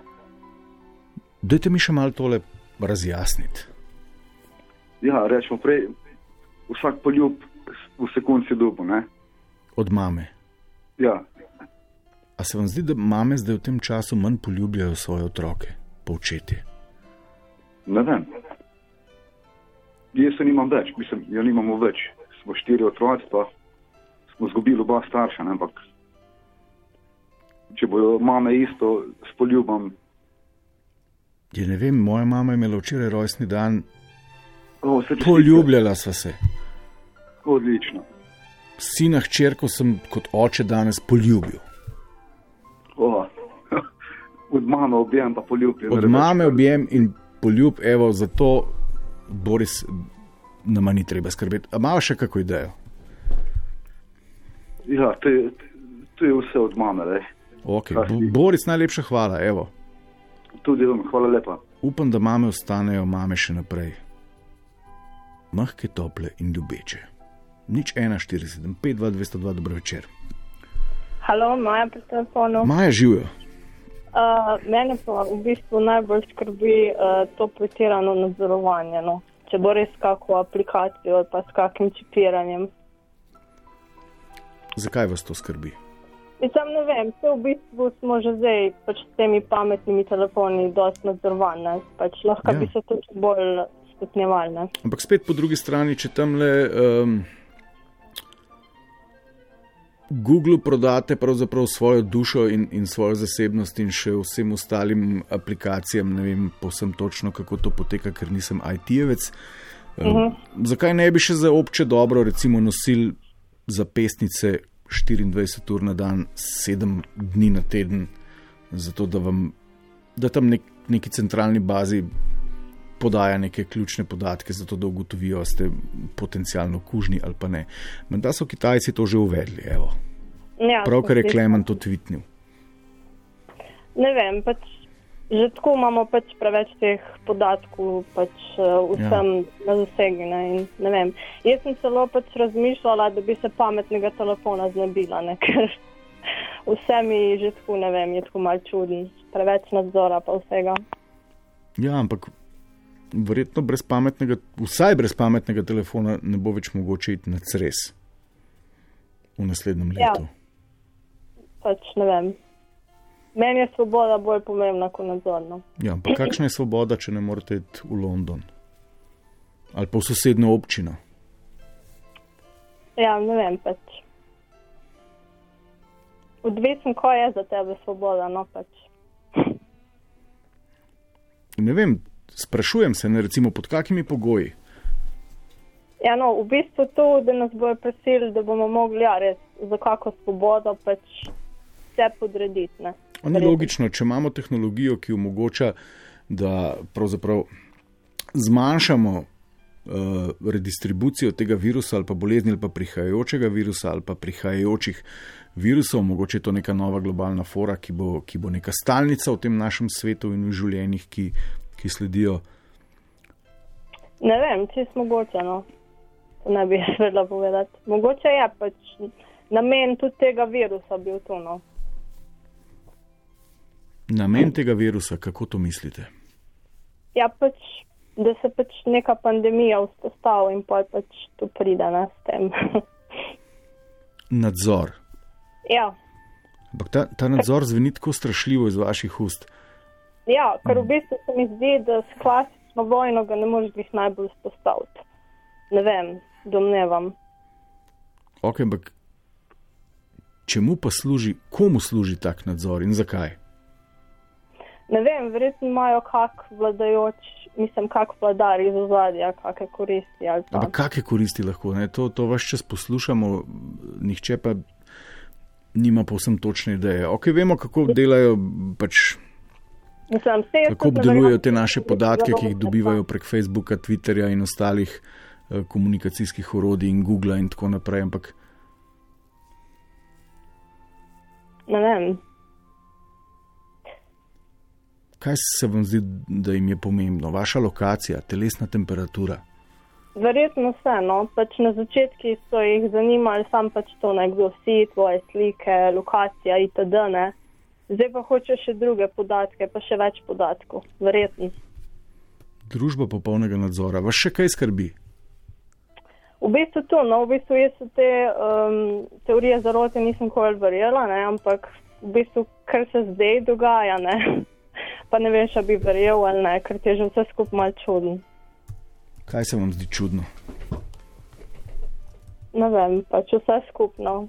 Dajte mi še malo tole razjasniti. Ja, rečemo prej, vsak poljub v sekunci dubu, ne? Od mame. Ja, A se vam zdi, da mame zdaj v tem času manj poljubljajo svoje otroke, povčetje? ne vem. Jaz se nimam več, mislim, ja nimamo več. Smo štiri otroci, pa smo izgubili oba starša, ne, ampak če bojo mame isto s poljubom, Ja, ne vem, moja mama je imela včeraj rojstni dan, o, poljubljala sva se. Odlično. Sina hčerko sem kot oče danes poljubil. O, *laughs* od mame objem pa poljubljen. Od mame objem in poljub, evo, zato Boris, nama ni treba skrbeti. A imaš še kako idejo? Ja, to je, to je vse od mame, le. Okay. Bo? Boris, najlepša hvala, evo. Tudi vam, hvala lepa. Upam, da mame ostanejo mame še naprej. Mahke, tople in ljubeče. Nič 1, 4, 7, 5, 2, 202, dobro večer. Halo, Maja pri telefonu. Maja živijo. Uh, mene pa v bistvu najbolj skrbi uh, to pretirano nadzorovanje. No. Če bo res kako aplikacijo ali pa s kakim čipiranjem. Zakaj vas to skrbi? In sam ne vem, vse v bistvu smo že zdaj pač s temi pametnimi telefoni dosti nadzorovane. Pač lahko Ja. bi se tudi bolj stopnjevali. ne. Ampak spet po drugi strani, če tam le um, Google prodate pravzaprav svojo dušo in, in svojo zasebnost in še vsem ostalim aplikacijam, ne vem povsem točno, kako to poteka, ker nisem IT-jevec. Uh -huh. Zakaj ne bi še za obče dobro, recimo, nosil zapestnice 24 ur na dan, 7 dni na teden, zato da vam, da tam nek, neki centralni bazi podaja neke ključne podatke, zato da ugotovijo, ste potencialno kužni ali pa ne. Menda so Kitajci to že uvedli, evo. Ja, Pravkar je Klemen to tvitnil. Ne vem, pač že tako imamo pač preveč teh podatkov, pač uh, vsem ja. na zasegi. Ne, in ne vem. Jaz sem celo pač razmišljala, da bi se pametnega telefona znebila, ne, *laughs* ker vse mi že tako, ne vem, je tako mal čuden, preveč nadzora pa vsega. Ja, ampak verjetno brez pametnega, vsaj brez pametnega telefona ne bo več mogoče iti na cres v naslednjem Ja. letu. Pač ne vem. Meni je svoboda bolj pomembna kot nadzorno. Ja, ampak kakšna je svoboda, če ne morete iti v London ali pa v sosednjo občino? Ja, ne vem, pač. Odvisen, ko je za tebe svoboda, no pač. Ne vem, sprašujem se, ne recimo pod kakimi pogoji. Ja, no, v bistvu to, da nas bojo prosili, da bomo mogli ja, res za kako svobodo pač vse podrediti. Ne. On je logično, če imamo tehnologijo, ki omogoča, da pravzaprav zmanjšamo uh, redistribucijo tega virusa ali pa bolezni ali pa prihajajočega virusa ali pa prihajajočih virusov, mogoče je to neka nova globalna fora, ki bo, ki bo neka stalnica v tem našem svetu in v življenjih, ki, ki sledijo. Ne vem, če je mogoče. No. To ne bi *laughs* vedela povedati. Mogoče je pač namen tudi tega virusa bil to. No. Namen tega virusa, kako to mislite? Ja, pač, da se pač neka pandemija vzpostavi in pa pač to pride ne, s tem. *laughs* Nadzor. ja. Ampak ta, ta nadzor zveni tako strašljivo iz vaših ust. Ja, ker v bistvu se mi zdi, da s klasično vojno ga ne moreš jih najbolj vzpostaviti. Ne vem, domnevam. Ok, ampak čemu pa služi, komu služi tak nadzor in zakaj? Ne vem, verjetno imajo kak vladajoč, mislim, kak vladar iz ozadja, kakšne koristi. Ampak kakšne koristi lahko? Ne? To, to vaš čas poslušamo, nihče pa nima povsem točne ideje. Ok, vemo, kako delajo, pač, Mislim, jaz kako obdelujejo te naše da podatke, ki jih dobivajo prek Facebooka, Twitterja in ostalih eh, komunikacijskih orodij in Google in tako naprej. Ampak Ne vem. kaj se vam zdi, da jim je pomembno? Vaša lokacija, telesna temperatura. Verjetno vse, no. Pač na začetku so jih zanimali sam pač to, nekdo si, tvoje slike, lokacija itd. Ne. Zdaj pa hoče še druge podatke, pa še več podatkov. Verjetno. Družba popolnega nadzora. Vas še kaj skrbi? V bistvu to, no, v bistvu jaz v te um, teorije zarote nisem nikoli verjela, ne, ampak v bistvu, kar se zdaj dogaja, ne, *laughs* pa ne veš, ali bi verjel ali ne, ker ti je že vse skupaj mal čudno. Kaj se vam zdi čudno? Ne vem, pač vse skupno.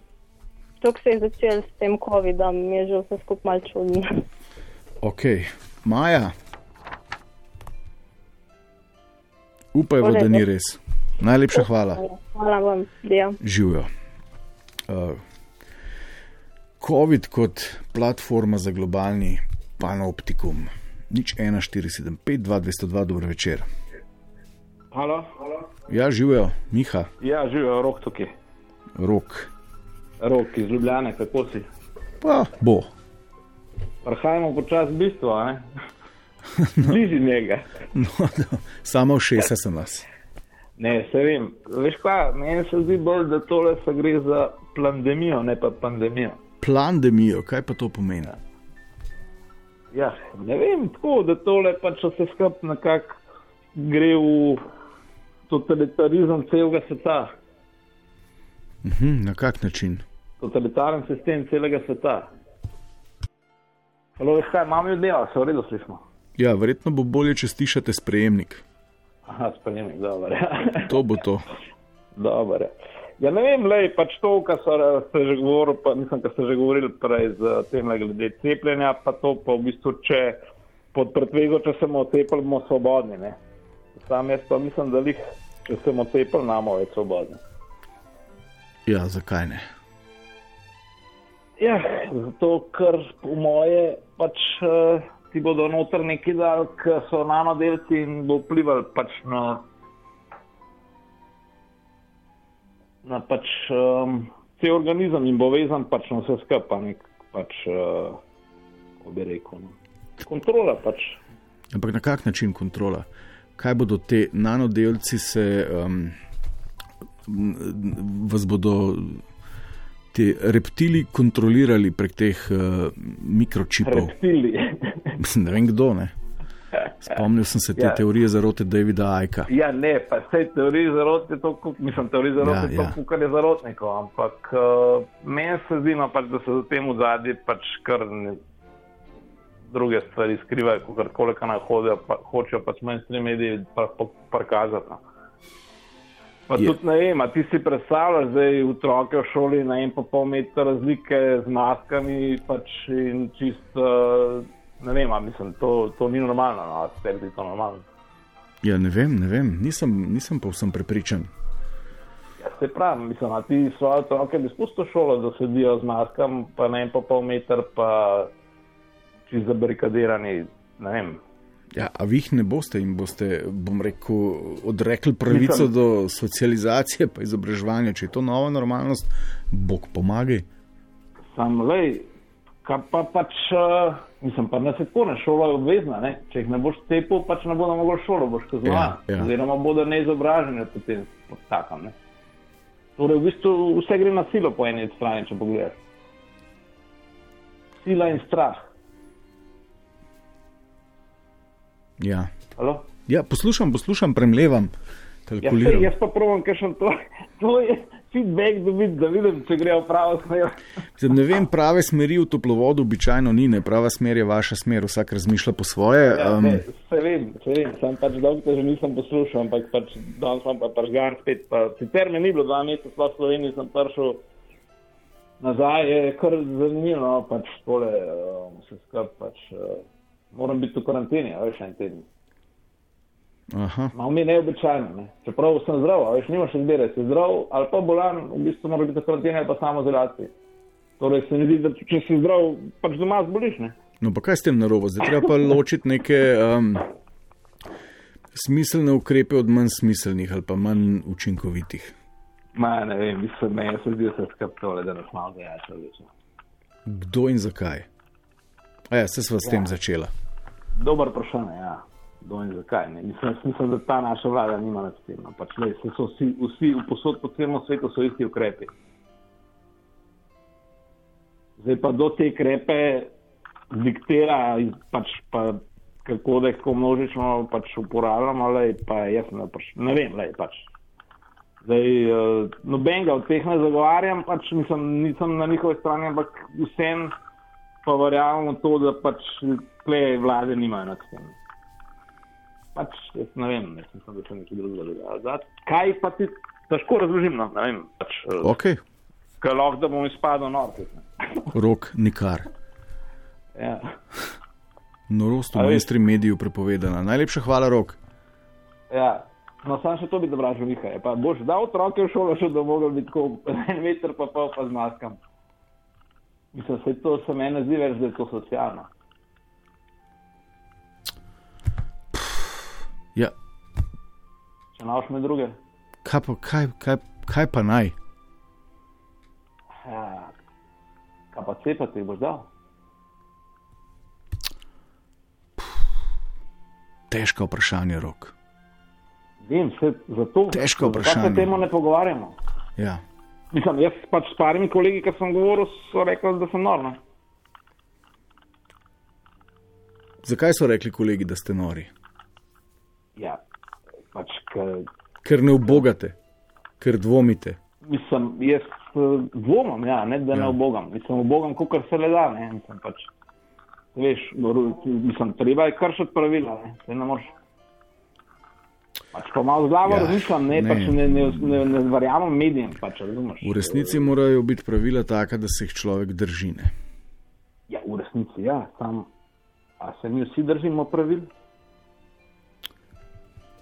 To, ko se je začel s tem COVID-om, je že vse skupaj mal čudno. Ok, Maja. Upajmo, da ni res. Najlepša hvala. Hvala vam, Dio. Živijo. Uh, COVID kot platforma za globalni panoptikum. Nič 1475, 2202, dober večer. Halo? Ja, živijo, Miha, Ja, živijo, rok tukaj. rok. Rok iz Ljubljane, kako si? Pa bo. Prehajamo počasi bistvo, ne? *laughs* Bliži njega. *laughs* No, no, samo v šesa sem vas. Ne, se vem. Veš kaj, meni se zdi bolj, da tole se gre za pandemijo, ne pa pandemijo. Plandemijo, kaj pa to pomeni? Ja, ne vem, tako da tole pač vse skup nekako gre v totalitarizem celega sveta. Mhm, na kak način? Totalitaren sistem celega sveta. Halo, veš kaj, imamo ljudi, a se v redu slišimo? Ja, verjetno bo bolje, če stišate sprejemnik. Aha, sprejemnik, dobro. To bo to. *laughs* Dobro. Ja, ne vem, lej, pač to, kar ste že govorili, pa mislim, kar ste že govorili prej z tem glede cepljenja, pa to pa v bistvu, če pod pretvego, če se bomo cepili, bomo svobodni. Ne? Sam jaz pa mislim, da lih, če se bomo cepili, namo več svobodni. Ja, zakaj ne? Ja, zato, ker po moje pač uh, ti bodo noter neki dal, ki so nanodelci in bo vplivali pač na, na pač um, cel organizem in bo vezan pač na vse skupaj, pač, uh, kako bi rekel, no. kontrola pač. Ampak na kak način kontrola? Kaj bodo te nanodelci se, um, vas bodo ti reptili kontrolirali prek teh uh, mikročipov? Reptili. *laughs* ne vem kdo, ne. Spomnil sem se te ja. Ja. teorije zarote Davida Aika. Ja, ne, pa vse teorije zarote, to, ko- mislim, teorije zarote, Ja, ja, ja. to, kar je zarotnikov, ampak uh, meni se zdi, no, pač, da se za tem v zadnji pač kar ne, druge stvari skrivajo, kot koliko naj hodijo, pa, hočejo pač mainstream mediji pa- pa- prikazati. No. Pa Je. tudi ne vem, ti si predstavljaš zdaj otroke v šoli na en pa pol metra razlike z maskami pač in čist, uh, ne vem, mislim, to, to ni normalno, no, tebi je to normalno. Ja, ne vem, ne vem, nisem, nisem povsem prepričan. Ja, se pravi, mislim, a ti svoje otroke bi spustil šolo, da sedijo z maskami, pa ne en pa pol meter, pa čist zabarikadirani, ne vem. Ja, a vi jih ne boste in boste, bom rekel, odrekli pravico Mislim- do socializacije in izobraževanja, če je to nova normalnost, bog pomagaj. Sam lej, kaj pa pač, uh, mislim, pa ne se tako ne, šola je obvezna, ne? če jih ne boš cepil, pač ne bodo mogli v šolo, boš kaznovan. Ja, ja. Oziroma bodo neizobraženi potem pod takom. Ne? Torej, v bistvu vse gre na silo po eni strani, če pogledaš. Sila in strah. Ja. Halo? ja, poslušam, poslušam, premlevam, Ja, kalkuliram. sej, jaz pa provam, ker sem to, to je feedback dobiti, da vidim, če gre v pravo smer. Zdaj, ne vem, prave smeri v toplovodu običajno ni, ne prava smer je vaša smer, vsak razmišlja po svoje. Ja, Um, ne, se vem, se vem, sem pač dolgo že nisem poslušal, ampak pač danes sem pa pržgan spet. Pa, sicer me ni bilo dva meseca, sploh v Sloveniji sem prišel nazaj je kar zanimivo, no, pač tole, uh, vse skupaj, pač, uh, moram biti v karanteni, veš, en teden. Malo mi je neobičajno, ne. čeprav sem zdrav, veš, nimaš izbire, si zdrav ali pa bolan, v bistvu moraš biti v karanteni ali pa samo izolaciji. Torej se mi zdi, da če si zdrav, pač doma zboliš, ne. No, pa kaj s tem narobo? Zdaj treba pa ločiti neke um, smiselne ukrepe od manj smiselnih ali pa manj učinkovitih. Ma, ne vem, mislim, meni se zdi, da se skupaj tole, da nas malo zajača. Kdo in zakaj? A ja, se sva s tem Ja. začela. Dober vprašanje, ja. Kdo in zakaj? Ne? Mislim, mislim, da ta naša vlada nima nad tem. Pač, so vsi, vsi v posod po celem svetu so isti ukrepi. Zdaj pa do te ukrepe diktira, pač pa kako da jih množično pač uporabljamo, lej, pa jaz ne, pač, ne vem, lej, pač. Zdaj, uh, nobenega od teh ne zagovarjam, pač nisem, nisem na njihovi strani, ampak vsem pa verjamem v to, da pač tle vlade nimajo nad tem. Pač, jaz ne vem, jaz mislim, da se nekaj drugega dogaja. Zdaj, Kaj pa ti težko razložim, no, ne vem, pač, uh, Ok, kaj lahko, da bom izpadel nor. tudi, ne. *laughs* rok nikar. Ja. Norost v mainstream mediju prepovedana. Najlepša hvala, rok. Ja. No, sam še to bi dobro Miha. je Pa boš dal otroke v šolo, še da mogel biti tako *laughs* en meter pa pol pa z maskam. Mislim, se to se meni zdi več, da je to socialno. Ja, Če naš med druge. kaj pa, kaj, kaj, kaj pa naj? Ja. Kaj pa cepati boš dal? Težko vprašanje, rok. Vem, se zato. Težko vprašanje. se o tem ne pogovarjamo? Ja. Mislim, jaz pač s parimi kolegi, ki sem govoril, so rekli, da sem nor. ne. Zakaj so rekli kolegi, da ste nori? Ja, pač, ker Ker ne obogate, ker dvomite. Mislim, jaz eh, dvomim, ja, ne da ne Ja. obogam. Mislim, obogam, kot se le da. Ne, mislim, pač, veš, mislim, treba je kršiti pravila. Ne, ne moreš. Pač pa malo z glavo Ja, ja, razmišljam, ne, ne. Pač ne, ne, ne, ne verjamem medijem. Pač, razumeš? V resnici morajo biti pravila taka, da se jih človek drži. Ne? Ja, v resnici, ja, sam. A se mi vsi držimo pravil?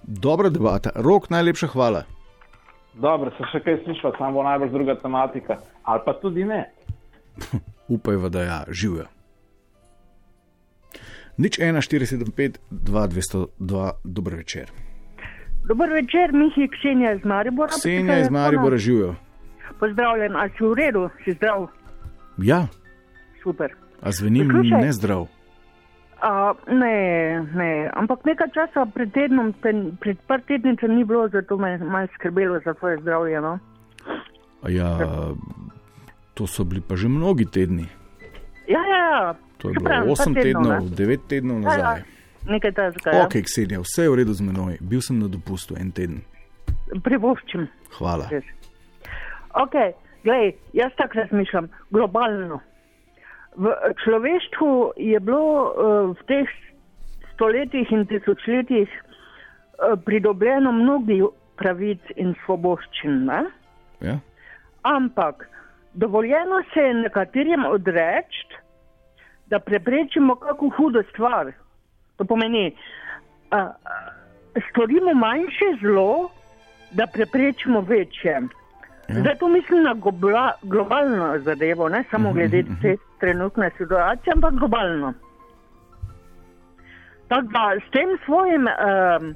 Dobra debata. Rok, najlepša hvala. Dobro, se še kaj slišva, samo bo najbrž druga tematika. Ali pa tudi ne. *laughs* Upajva, da ja, živijo. Nič 1, 475, 2, 202, dober večer. Dober večer, Mihi, Ksenija iz Maribora. Ksenija iz Maribora živijo. Pozdravljen, a si v redu, si zdrav, Ja, super. a zvenim Poslušaj. nezdrav. A, ne, ne, ampak nekaj časa pred tednom, te, pred par tednicami ni bilo, zato me je malo skrbelo za tvoje zdravje. No? A ja, to so bili pa že mnogi tedni. Ja, ja, ja. To je pravim, bilo par 8 tednov, tednov, ne. 9 tednov Ja, ja, nazaj. Nekaj tazga. Ja. Ok, Ksenija, vse je v redu z menoj. Bil sem na dopustu en teden. Privoščim. Hvala. Res. Ok, gledaj, jaz tako razmišljam, globalno. V človeštvu je bilo uh, v teh stoletjih in tisočletjih uh, pridobljeno mnogo pravic in svoboščin. Ne? Ja? Ampak dovoljeno se je nekaterim odreči, da preprečimo kako hudo stvar. To pomeni, uh, storimo manjše zlo, da preprečimo večje. Ja. Zdaj to mislim na gobla, globalno zadevo, ne samo Mhm, glede mhm, te trenutne situacije, ampak globalno. Tako da s tem svojim um,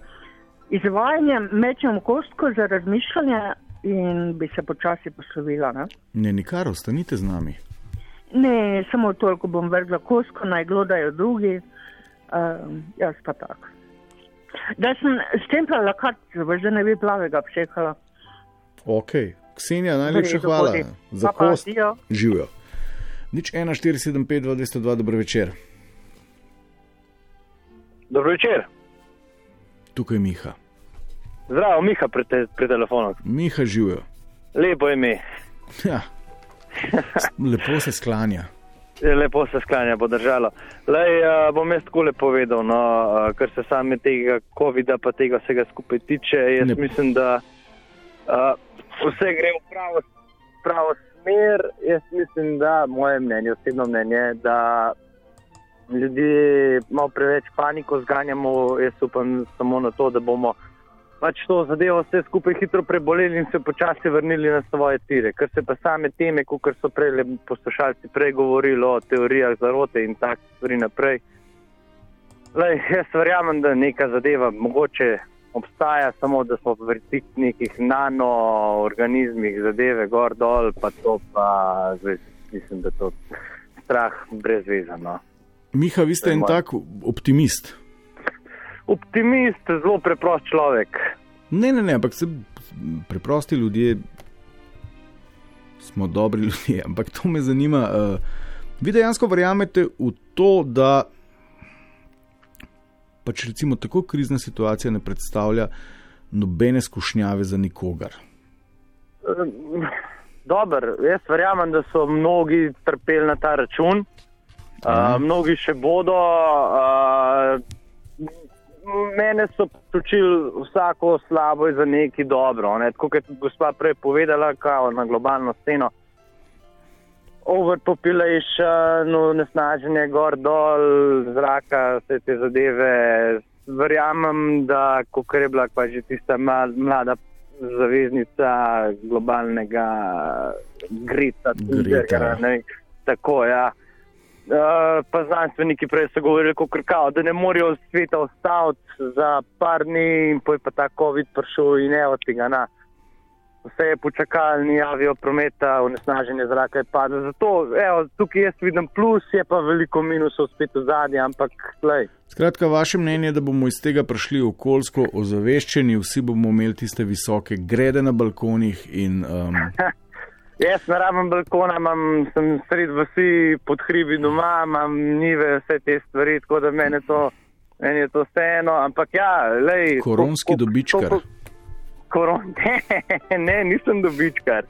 izvajanjem mečem kostko za razmišljanje in bi se počasi poslovila. Ne? Ne, nikar, ostanite z nami. Ne, samo toliko bom vrgla kostko, naj glodajo drugi, um, jaz pa tako. Da sem stemplala kartico, da ne bi plavega pšekala. Ok, Ksenija, najlepša V redu, hvala hodi. za Pa, pa, kost. adijo. Živijo. Nič 1, 475, 202, dober večer. Dobro večer. Tukaj je Miha. Zdravo, Miha pri, te, pri telefonu. Miha živijo. Lepo ime. Ja. *laughs* Lepo se sklanja. Lepo se sklanja, bo držalo. Lej, uh, bom jaz tako lepo povedal, no, uh, kar se same tega COVID-a pa tega vsega skupaj tiče. Jaz Ne. mislim, da uh, vse gre v pravo, pravo smer, jaz mislim, da moje mnenje, osebno mnenje, da ljudje malo preveč paniko zganjamo. Jaz upam samo na to, da bomo pač to zadevo vse skupaj hitro preboleli in se počasi vrnili na svoje tire. Ker se pa same teme, kot so prej poslušalci prej govorili o teorijah zarote in tak stvari naprej. Lej, jaz verjamem, da neka zadeva mogoče obstaja, samo da smo v nekih nanoorganizmih zadeve gor dol, pa to pa zdaj, mislim, da je to strah brezvezano. Miha, vi ste en tak optimist. Optimist, zelo preprost človek. Ne, ne, ne, ampak se preprosti ljudje smo dobri *laughs* ljudje. Ampak to me zanima. Uh, vi dejansko verjamete v to, da pač recimo tako krizna situacija ne predstavlja nobene skušnjave za nikogar. Dober, jaz verjamem, da so mnogi trpeli na ta račun, uh, mnogi še bodo. Uh, mene so počili vsako slabo za nekaj dobro. Ne? Tako kot je gospa prej povedala, kao na globalno sceno. Overpopulation, nesnaženje gor dol, zraka, vse te zadeve. Verjamem, da ko je bila pa že tista mlada zaveznica globalnega Greta, Greta. Ne, tako, ja. Uh, pa znanstveniki prej so govorili, kao, da ne morejo sveta ostati za par dni, in pa je pa ta COVID prišel in evo tega. Na. Vse je počakalo, ni avio prometa, onesnaženje zraka je padlo. Zato evo, tukaj jaz vidim plus, je pa veliko minusov spet v zadnji, ampak lej. Skratka, vaše mnenje je, da bomo iz tega prišli okoljsko ozaveščeni, vsi bomo imeli tiste visoke grede na balkonih in. Um... *laughs* Jaz na rabem balkona, imam, sem sred vsi pod hribi doma, imam nive, vse te stvari, tako da meni to, meni je to vseeno. Ampak ja, lej. Koronski dobičkar. Koron, ne, *laughs* ne, nisem dobičkar.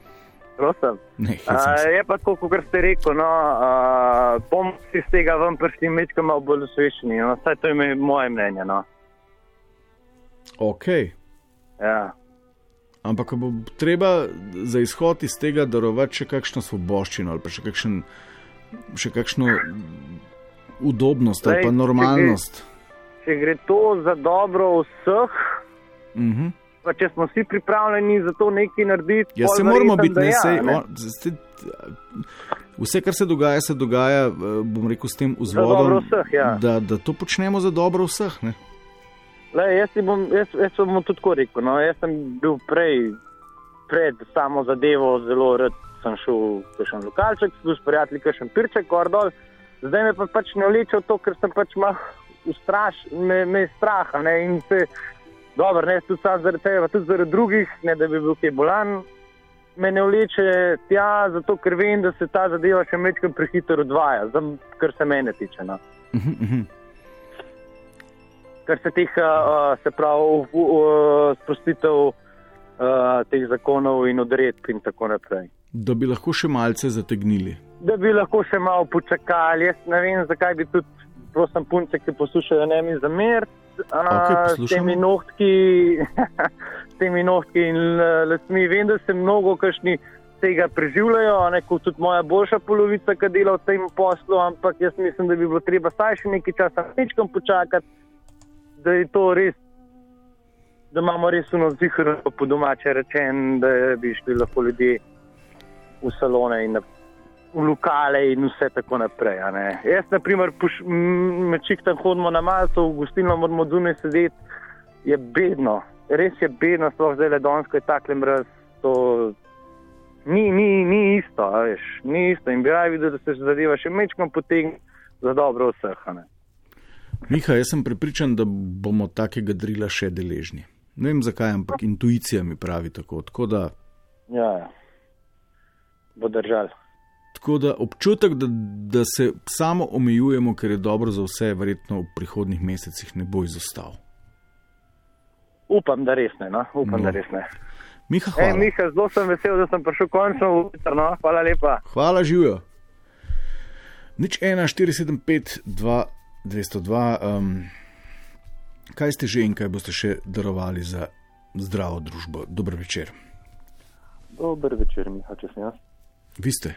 Prosim. Ne, Uh, je pa tako, kot ste rekel, no, uh, bom si z tega ven prišli mečka malo bolj osveščeni. No, vsaj to je moje mnenje. No. Ok. Ja. Ampak bo treba za izhod iz tega darovati še kakšno svoboščino ali pa še, kakšen, še kakšno udobnost ali Lej, pa če normalnost. Če gre to za dobro vseh, Mhm. pa če smo vsi pripravljeni za to nekaj narediti, Ja, se moramo biti, ne, ja, sej, ne. on, ste, vse, kar se dogaja, se dogaja, eh, bom rekel, s tem vzvodom, vseh, ja. da, da to počnemo za dobro vseh. Ne? Lej, jaz, bom, jaz, jaz bom tudi tako rekel. No. Jaz sem bil prej, pred samo zadevo, zelo rad sem šel v kakšen lokalček, s prijatelji, kakšen pirček, gor dol. Zdaj me pa pač ne vleče to, ker sem pač malo ustraš, me, me je strah. a Ne, in se, dobro, ne tudi sam zaradi tega, tudi zaradi drugih, ne da bi bil kaj bolan. Me ne vleče tja, zato ker vem, da se ta zadeva še mečkam prehitro odvaja, za, kar se mene tiče. No. Mhm, mhm. Kar se teh, uh, se pravi, uh, sprostitev uh, teh zakonov in odredb in tako naprej. Da bi lahko še malce zategnili. Da bi lahko še malo počakali. Jaz ne vem, zakaj bi tudi, prosim, punce, ki poslušajo, ne mi zamer. S poslušamo. temi nohtki, *laughs* s temi nohtki in lasmi. Vem, da se mnogo kašni tega preživljajo, a ne kot tudi moja boljša polovica, ki dela v tem poslu, ampak jaz mislim, da bi bilo treba staj še nekaj časa nečkam počakati, da je to res, da imamo res uno zihro po domače rečen, da bi šli lahko ljudje v salone in na, v lokale in vse tako naprej. Jaz, na primer, med čihtam hodimo na Malto, v gostilno moramo zunaj sedeti, je bedno, res je bedno, sploh zdaj le donsko je takle mraz, to ni, ni, ni isto, veš, ni isto in bi raje videl, da se zadeva še mečkam potegne za dobro vseh. Miha, jaz sem prepričan, da bomo takega drila še deležni. Ne vem zakaj, ampak intuicija mi pravi tako. Tako da, Ja, ja. bo držal. tako da občutek, da, da se samo omejujemo, ker je dobro za vse, verjetno v prihodnih mesecih ne bo izostal. Upam, da res ne. No? Upam, No. da res ne. Miha, hvala. Miha, zelo sem vesel, da sem prišel končno v jutro. No? Hvala lepa. Hvala, živijo. Nič 1, 475, 2, 202. Um, kaj ste že in kaj boste še darovali za zdravo družbo? Dober večer. Dober večer, Miha, če sem jaz. Vi ste,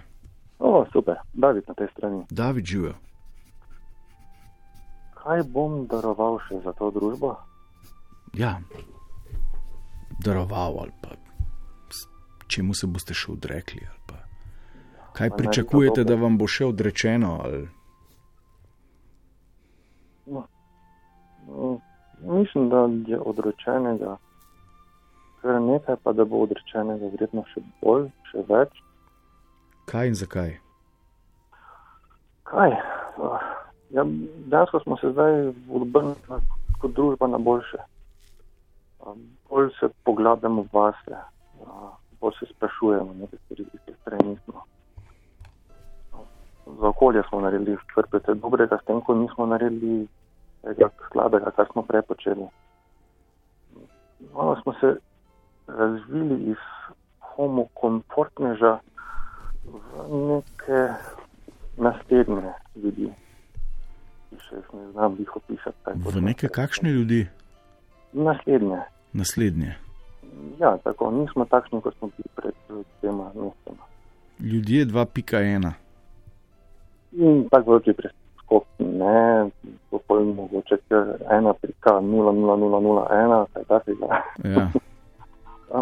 O, super, David na tej strani. David živijo. Kaj bom daroval še za to družbo? Ja, daroval ali pa čemu se boste še odrekli. Kaj Pa pričakujete, da vam bo še odrečeno? Ali... mislim, da je odrečenega kar nekaj, pa da bo odrečenega verjetno še bolj, še več. Kaj in zakaj? Kaj? Ah, Ja, dejansko smo se zdaj obrnili kot družba na boljše. Ah, Bolj se poglabljamo vase, ah, bolj se sprašujemo nekaj stvari, ki jih prej nismo. Za okolje smo naredili kar precej dobrega, s tem, ko nismo naredili tega slabega, kar smo prej počeli. Malo smo se razvili iz homo komfortneža v neke naslednje ljudi, ki še jih ne znam jih opisati. V neke kakšne ljudi? Naslednje. Naslednje. Ja, tako, nismo takšni, kot smo bili pred dvema mesecema. Ljudje 2.1. In tako veliki preskok, ne, popolnoma mogoče, ker ena prika 00001, kaj takega. Ja. *laughs* Ja.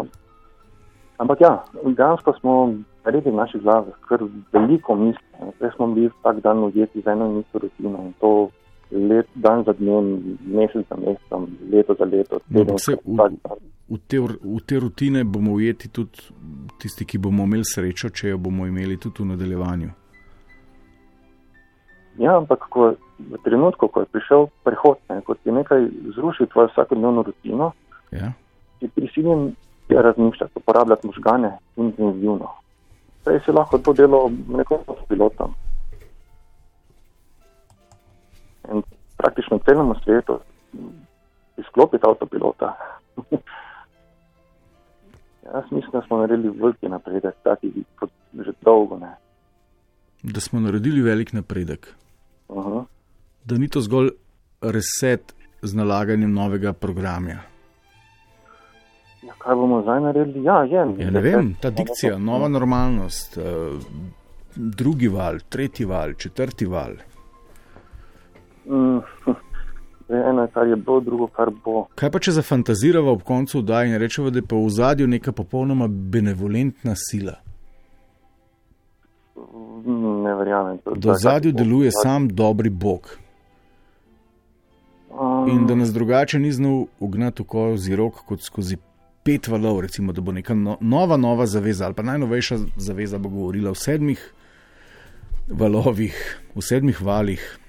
Ampak ja, dejansko smo naredili v naših glavah kar veliko misli. ne. Prej smo bili vsak dan ujeti z eno in isto rutino in to let, dan za dnem, mesec za mesecem, leto za leto. No, ampak se tedensko, v, v, te, v te rutine bomo ujeti tudi tisti, ki bomo imeli srečo, če jo bomo imeli tudi v nadaljevanju. Ja, ampak ko, v trenutku, ko je prišel prehod, ne, ko ti nekaj zruši tvojo vsakodnevno rutino, Ja. si prisiljen razmišljati, uporabljati možgane intenzivno. Prej si lahko to delo nekoliko s pilotom. In praktično celemu svetu izklopiti avtopilota. *laughs* Jaz mislim, da smo naredili veliki napredek, taki kot že dolgo ne. Da smo naredili velik napredek. -huh. Da ni to zgolj reset z nalaganjem novega programa. ja, kaj bomo zdaj naredili? Ja, je. Ja, ne vem, ta dikcija, nova normalnost, eh, drugi val, tretji val, četrti val. Mm, *laughs* eno, kar je bilo, drugo, kar bo. Kaj pa če zafantaziramo ob koncu vdaje in rečemo, da je pa v zadju neka popolnoma benevolentna sila? Ne verjamem. Da v zadju deluje sam dobri Bog Um, in da nas drugače ni znal ugnati v kozi rok kot skozi pet valov, recimo, da bo neka no, nova, nova zaveza ali pa najnovejša zaveza bo govorila o sedmih valovih, v sedmih valih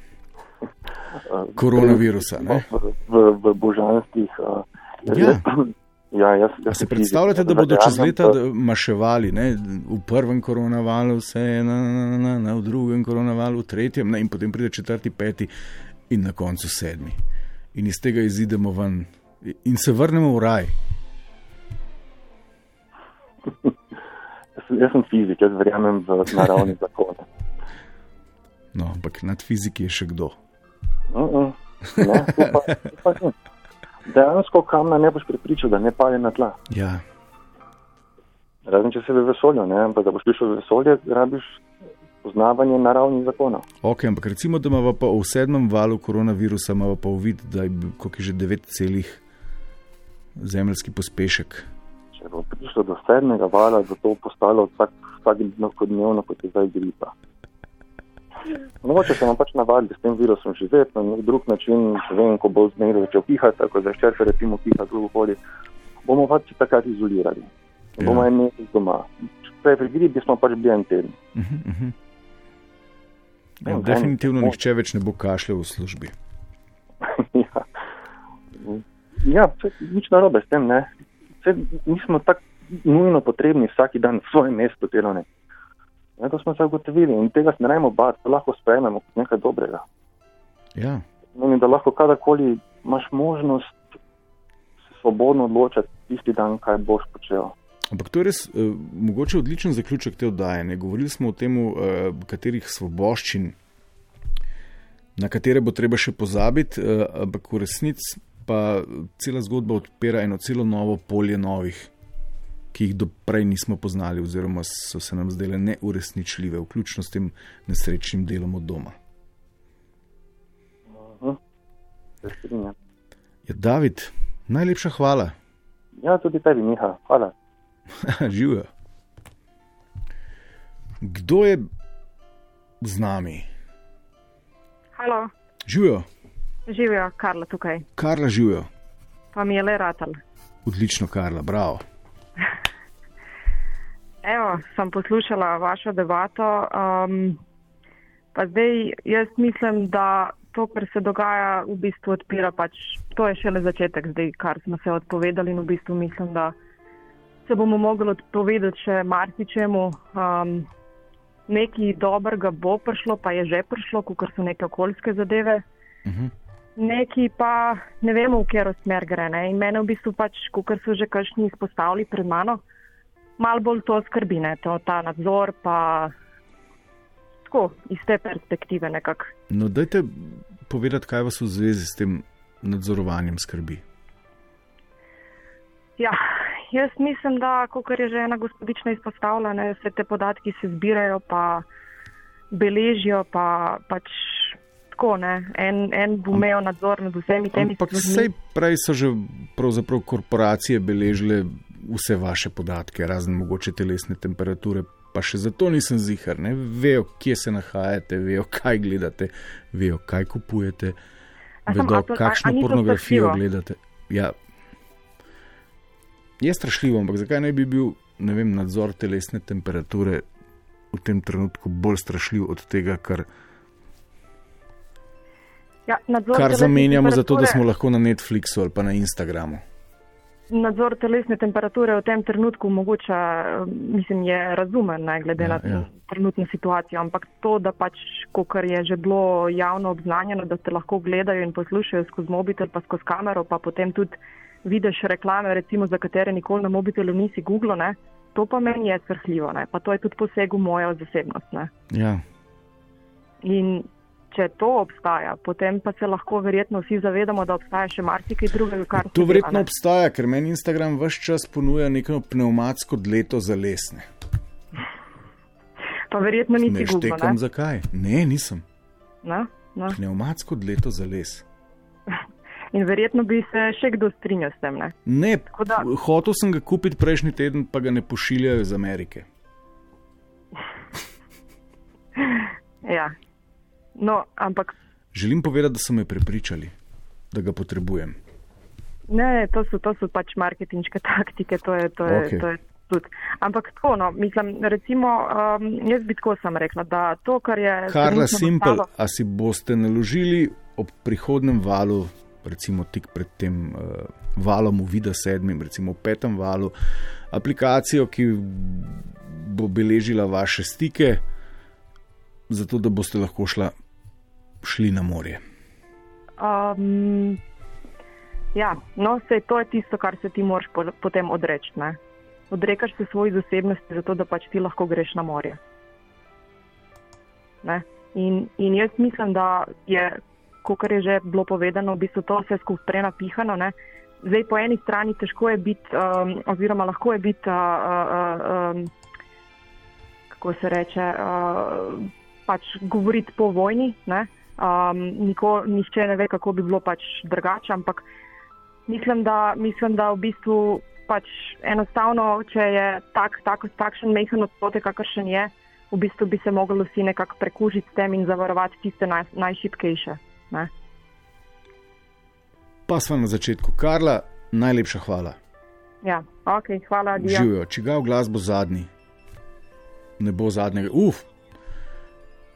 koronavirusa. Ne? V, v, v božanstvih. Uh, Ja. *clears throat* ja, jaz, jaz se predstavljate, da bodo čez leta maševali, ne? v prvem koronavalu, vse na, na, na, na, v drugem koronavalu, v tretjem, ne? in potem pride četrti, peti in na koncu sedmi. In iz tega izidemo ven in se vrnemo v raj. *laughs* Jaz, jaz sem fizik, jaz verjamem v naravne *laughs* zakone. No, ampak nad fiziki je še kdo. Uh -uh. Ne, to pa, to pa ni. Dejansko kamna ne boš pripričal, da ne pade na tla. Ja, Razen če si v vesolju, ne, ampak da boš prišel v vesolje, rabiš poznavanje naravnih zakonov. ok, ampak recimo, da imamo pa v sedmem valu koronavirusa, imamo pa uvid, da je je že 9 celih zemljski pospešek. Če bo prišlo do sedmega vala, bo to postalo vsak, vsak dnevno, kot je zdaj gripa. Mogoče se nam pač navadili s tem virusom živeti na nek drug način, vem, ko bo zmeraj začel pihati, tako da ščerka recimo piha drugokoli, bomo pač takrat izolirali. Ja. Bomo en mesec doma. Prej pri gripi smo pač bili en teden. Uh -huh, uh -huh. Ja, definitivno eno- nihče več ne bo kašljal v službi. *laughs* ja, ja saj nič narobe s tem, ne. Saj nismo tako nujno potrebni vsak dan v svojem mestu delovne. Ja, to smo se ugotovili in tega se ne rajmo bati, to lahko sprejmemo kot nekaj dobrega. Ja. Menim, da lahko kadarkoli imaš možnost se svobodno odločati tisti dan, kaj boš počel. Ampak to je res uh, mogoče odličen zaključek te oddaje. Ne? Govorili smo o tem, uh, katerih svoboščin, na katere bo treba še pozabiti, uh, ampak v resnici pa cela zgodba odpira eno celo novo polje novih ki jih do prej nismo poznali, oziroma so se nam zdele neuresničljive, vključno s tem nesrečnim delom od doma. Mhm. Ja, David, najlepša hvala. Ja, tudi tebi, Miha. Hvala. *laughs* Živijo. Kdo je z nami? Halo, Živijo, živijo, Karla tukaj, Karla živijo. pa mi je le ratal. Odlično, Karla, bravo. Evo, sem poslušala vašo debato. Um, pa zdaj jaz mislim, da to, kar se dogaja, v bistvu odpira pač, to je šele začetek, zdaj, kar smo se odpovedali in v bistvu mislim, da se bomo mogli odpovedati še marsičemu. Um, nekaj dobrega bo prišlo, pa je že prišlo, kot so neke okoljske zadeve. Mhm. Neki pa ne vemo, v katero smer gre. Ne? In mene v bistvu pač, kot so že kakšni izpostavili pred mano, malo bolj to skrbi, ne? to, ta nadzor, pa tako iz te perspektive nekako. No, dajte povedati, kaj vas v zvezi s tem nadzorovanjem skrbi. Ja, jaz mislim, da, kot je že ena gospodična izpostavila, ne, vse te podatki se zbirajo, pa beležijo, pa pač tako, ne, en, en bo imel nadzor nad vsemi temi Ampak stvarmi. sej prej so že pravzaprav korporacije beležile vse vaše podatke, razen mogoče telesne temperature. Pa še zato nisem zihar, ne vejo, kje se nahajate, vejo, kaj gledate, vejo, kaj kupujete, A sem- vedo, a to- a- a kakšno ni to pornografijo strašljivo? gledate. Ja, je strašljivo, ampak zakaj ne bi bil ne vem, nadzor telesne temperature v tem trenutku bolj strašljiv od tega, kar, Ja, kar zamenjamo za to, da smo lahko na Netflixu ali pa na Instagramu. Nadzor telesne temperature v tem trenutku mogoče, eh, mislim, je razumen, ne, glede Ja, na ja. trenutno situacijo, ampak to, da pač, kot je že bilo javno obznanjeno, da te lahko gledajo in poslušajo skozi mobitel, pa skozi kamero, pa potem tudi vidiš reklame, recimo, za katere nikoli na mobitelu nisi Google, ne, to pa meni je srhljivo, ne, pa to je tudi poseg v mojo zasebnost. Ne. Ja. In če to obstaja, potem pa se lahko verjetno vsi zavedamo, da obstaja še marsikaj drugega, kar se To dela, verjetno ne. obstaja, ker meni Instagram vse čas ponuja neko pneumatsko dleto za lesne. Pa verjetno nisi Ne Google. štekam Ne? zakaj. Ne, nisem. No, no. Pneumatsko dleto za les. In verjetno bi se še kdo strinjal s tem. Ne? Ne, da- hotel sem ga kupiti prejšnji teden, pa ga ne pošiljajo iz Amerike. Ja. No, ampak Želim povedati, da so me prepričali, da ga potrebujem. ne, to so, to so pač marketinške *laughs* taktike, to je, to je, Okej. to je tudi. Ampak tako, no, mislim, recimo, um, jaz bi tako sem rekla, da to, kar je. Karla Simpel, nastalo- a si boste naložili ob prihodnem valu, recimo tik pred tem uh, valom v Vida sedmim, recimo v petem valu, aplikacijo, ki bo beležila vaše stike, zato da boste lahko šla, šli na morje. Um, ja, no, sej to je tisto, kar se ti moraš po, potem odreči. Ne? Odrekaš se svoji zasebnosti, zato da pač ti lahko greš na morje. Ne? In, in jaz mislim, da je, kot je že bilo povedano, v bistvu to vse skupaj prenapihano. Ne? Zdaj, po eni strani težko je biti, um, oziroma lahko je biti, uh, uh, um, kako se reče, uh, pač govoriti po vojni. Ne? Um, niko, nihče ne ve, kako bi bilo pač drugače, ampak mislim, da, mislim, da v bistvu pač enostavno, če je tak, tak, takšen mehen odstotek, kakršen je, v bistvu bi se mogli vsi nekako prekužiti s tem in zavarovati tiste naj, najšipkejše. Ne? Pa smo na začetku. Karla, najlepša hvala. Ja, ok, hvala, Dija. Živijo, čigav glas bo zadnji. Ne bo zadnjega. Uf,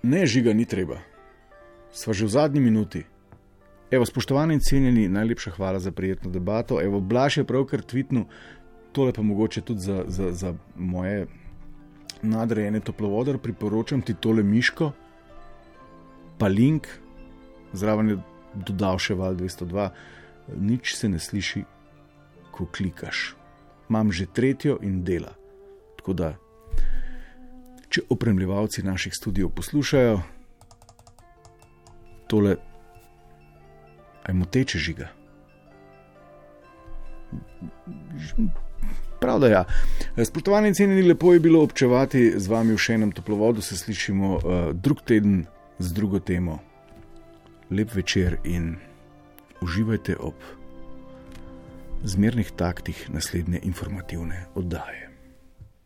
ne žiga, ni treba. Sva že v zadnji minuti. Evo, spoštovani in cenjeni, najlepša hvala za prijetno debato. Evo, Blaž je pravkar tvitnil, tole pa mogoče tudi za, za, za moje nadrejene toplovodar, priporočam ti tole miško, pa link, zraven je dodal še val 202, nič se ne sliši, ko klikaš. Imam že tretjo in dela. Tako da, če opremljevalci naših studijev poslušajo, tole, ajmo teče žiga. Prav da ja. Spoštovani in cenjeni, lepo je bilo občevati z vami v še enem toplovodu, se slišimo uh, drug teden z drugo temo. Lep večer in uživajte ob zmernih taktih naslednje informativne oddaje.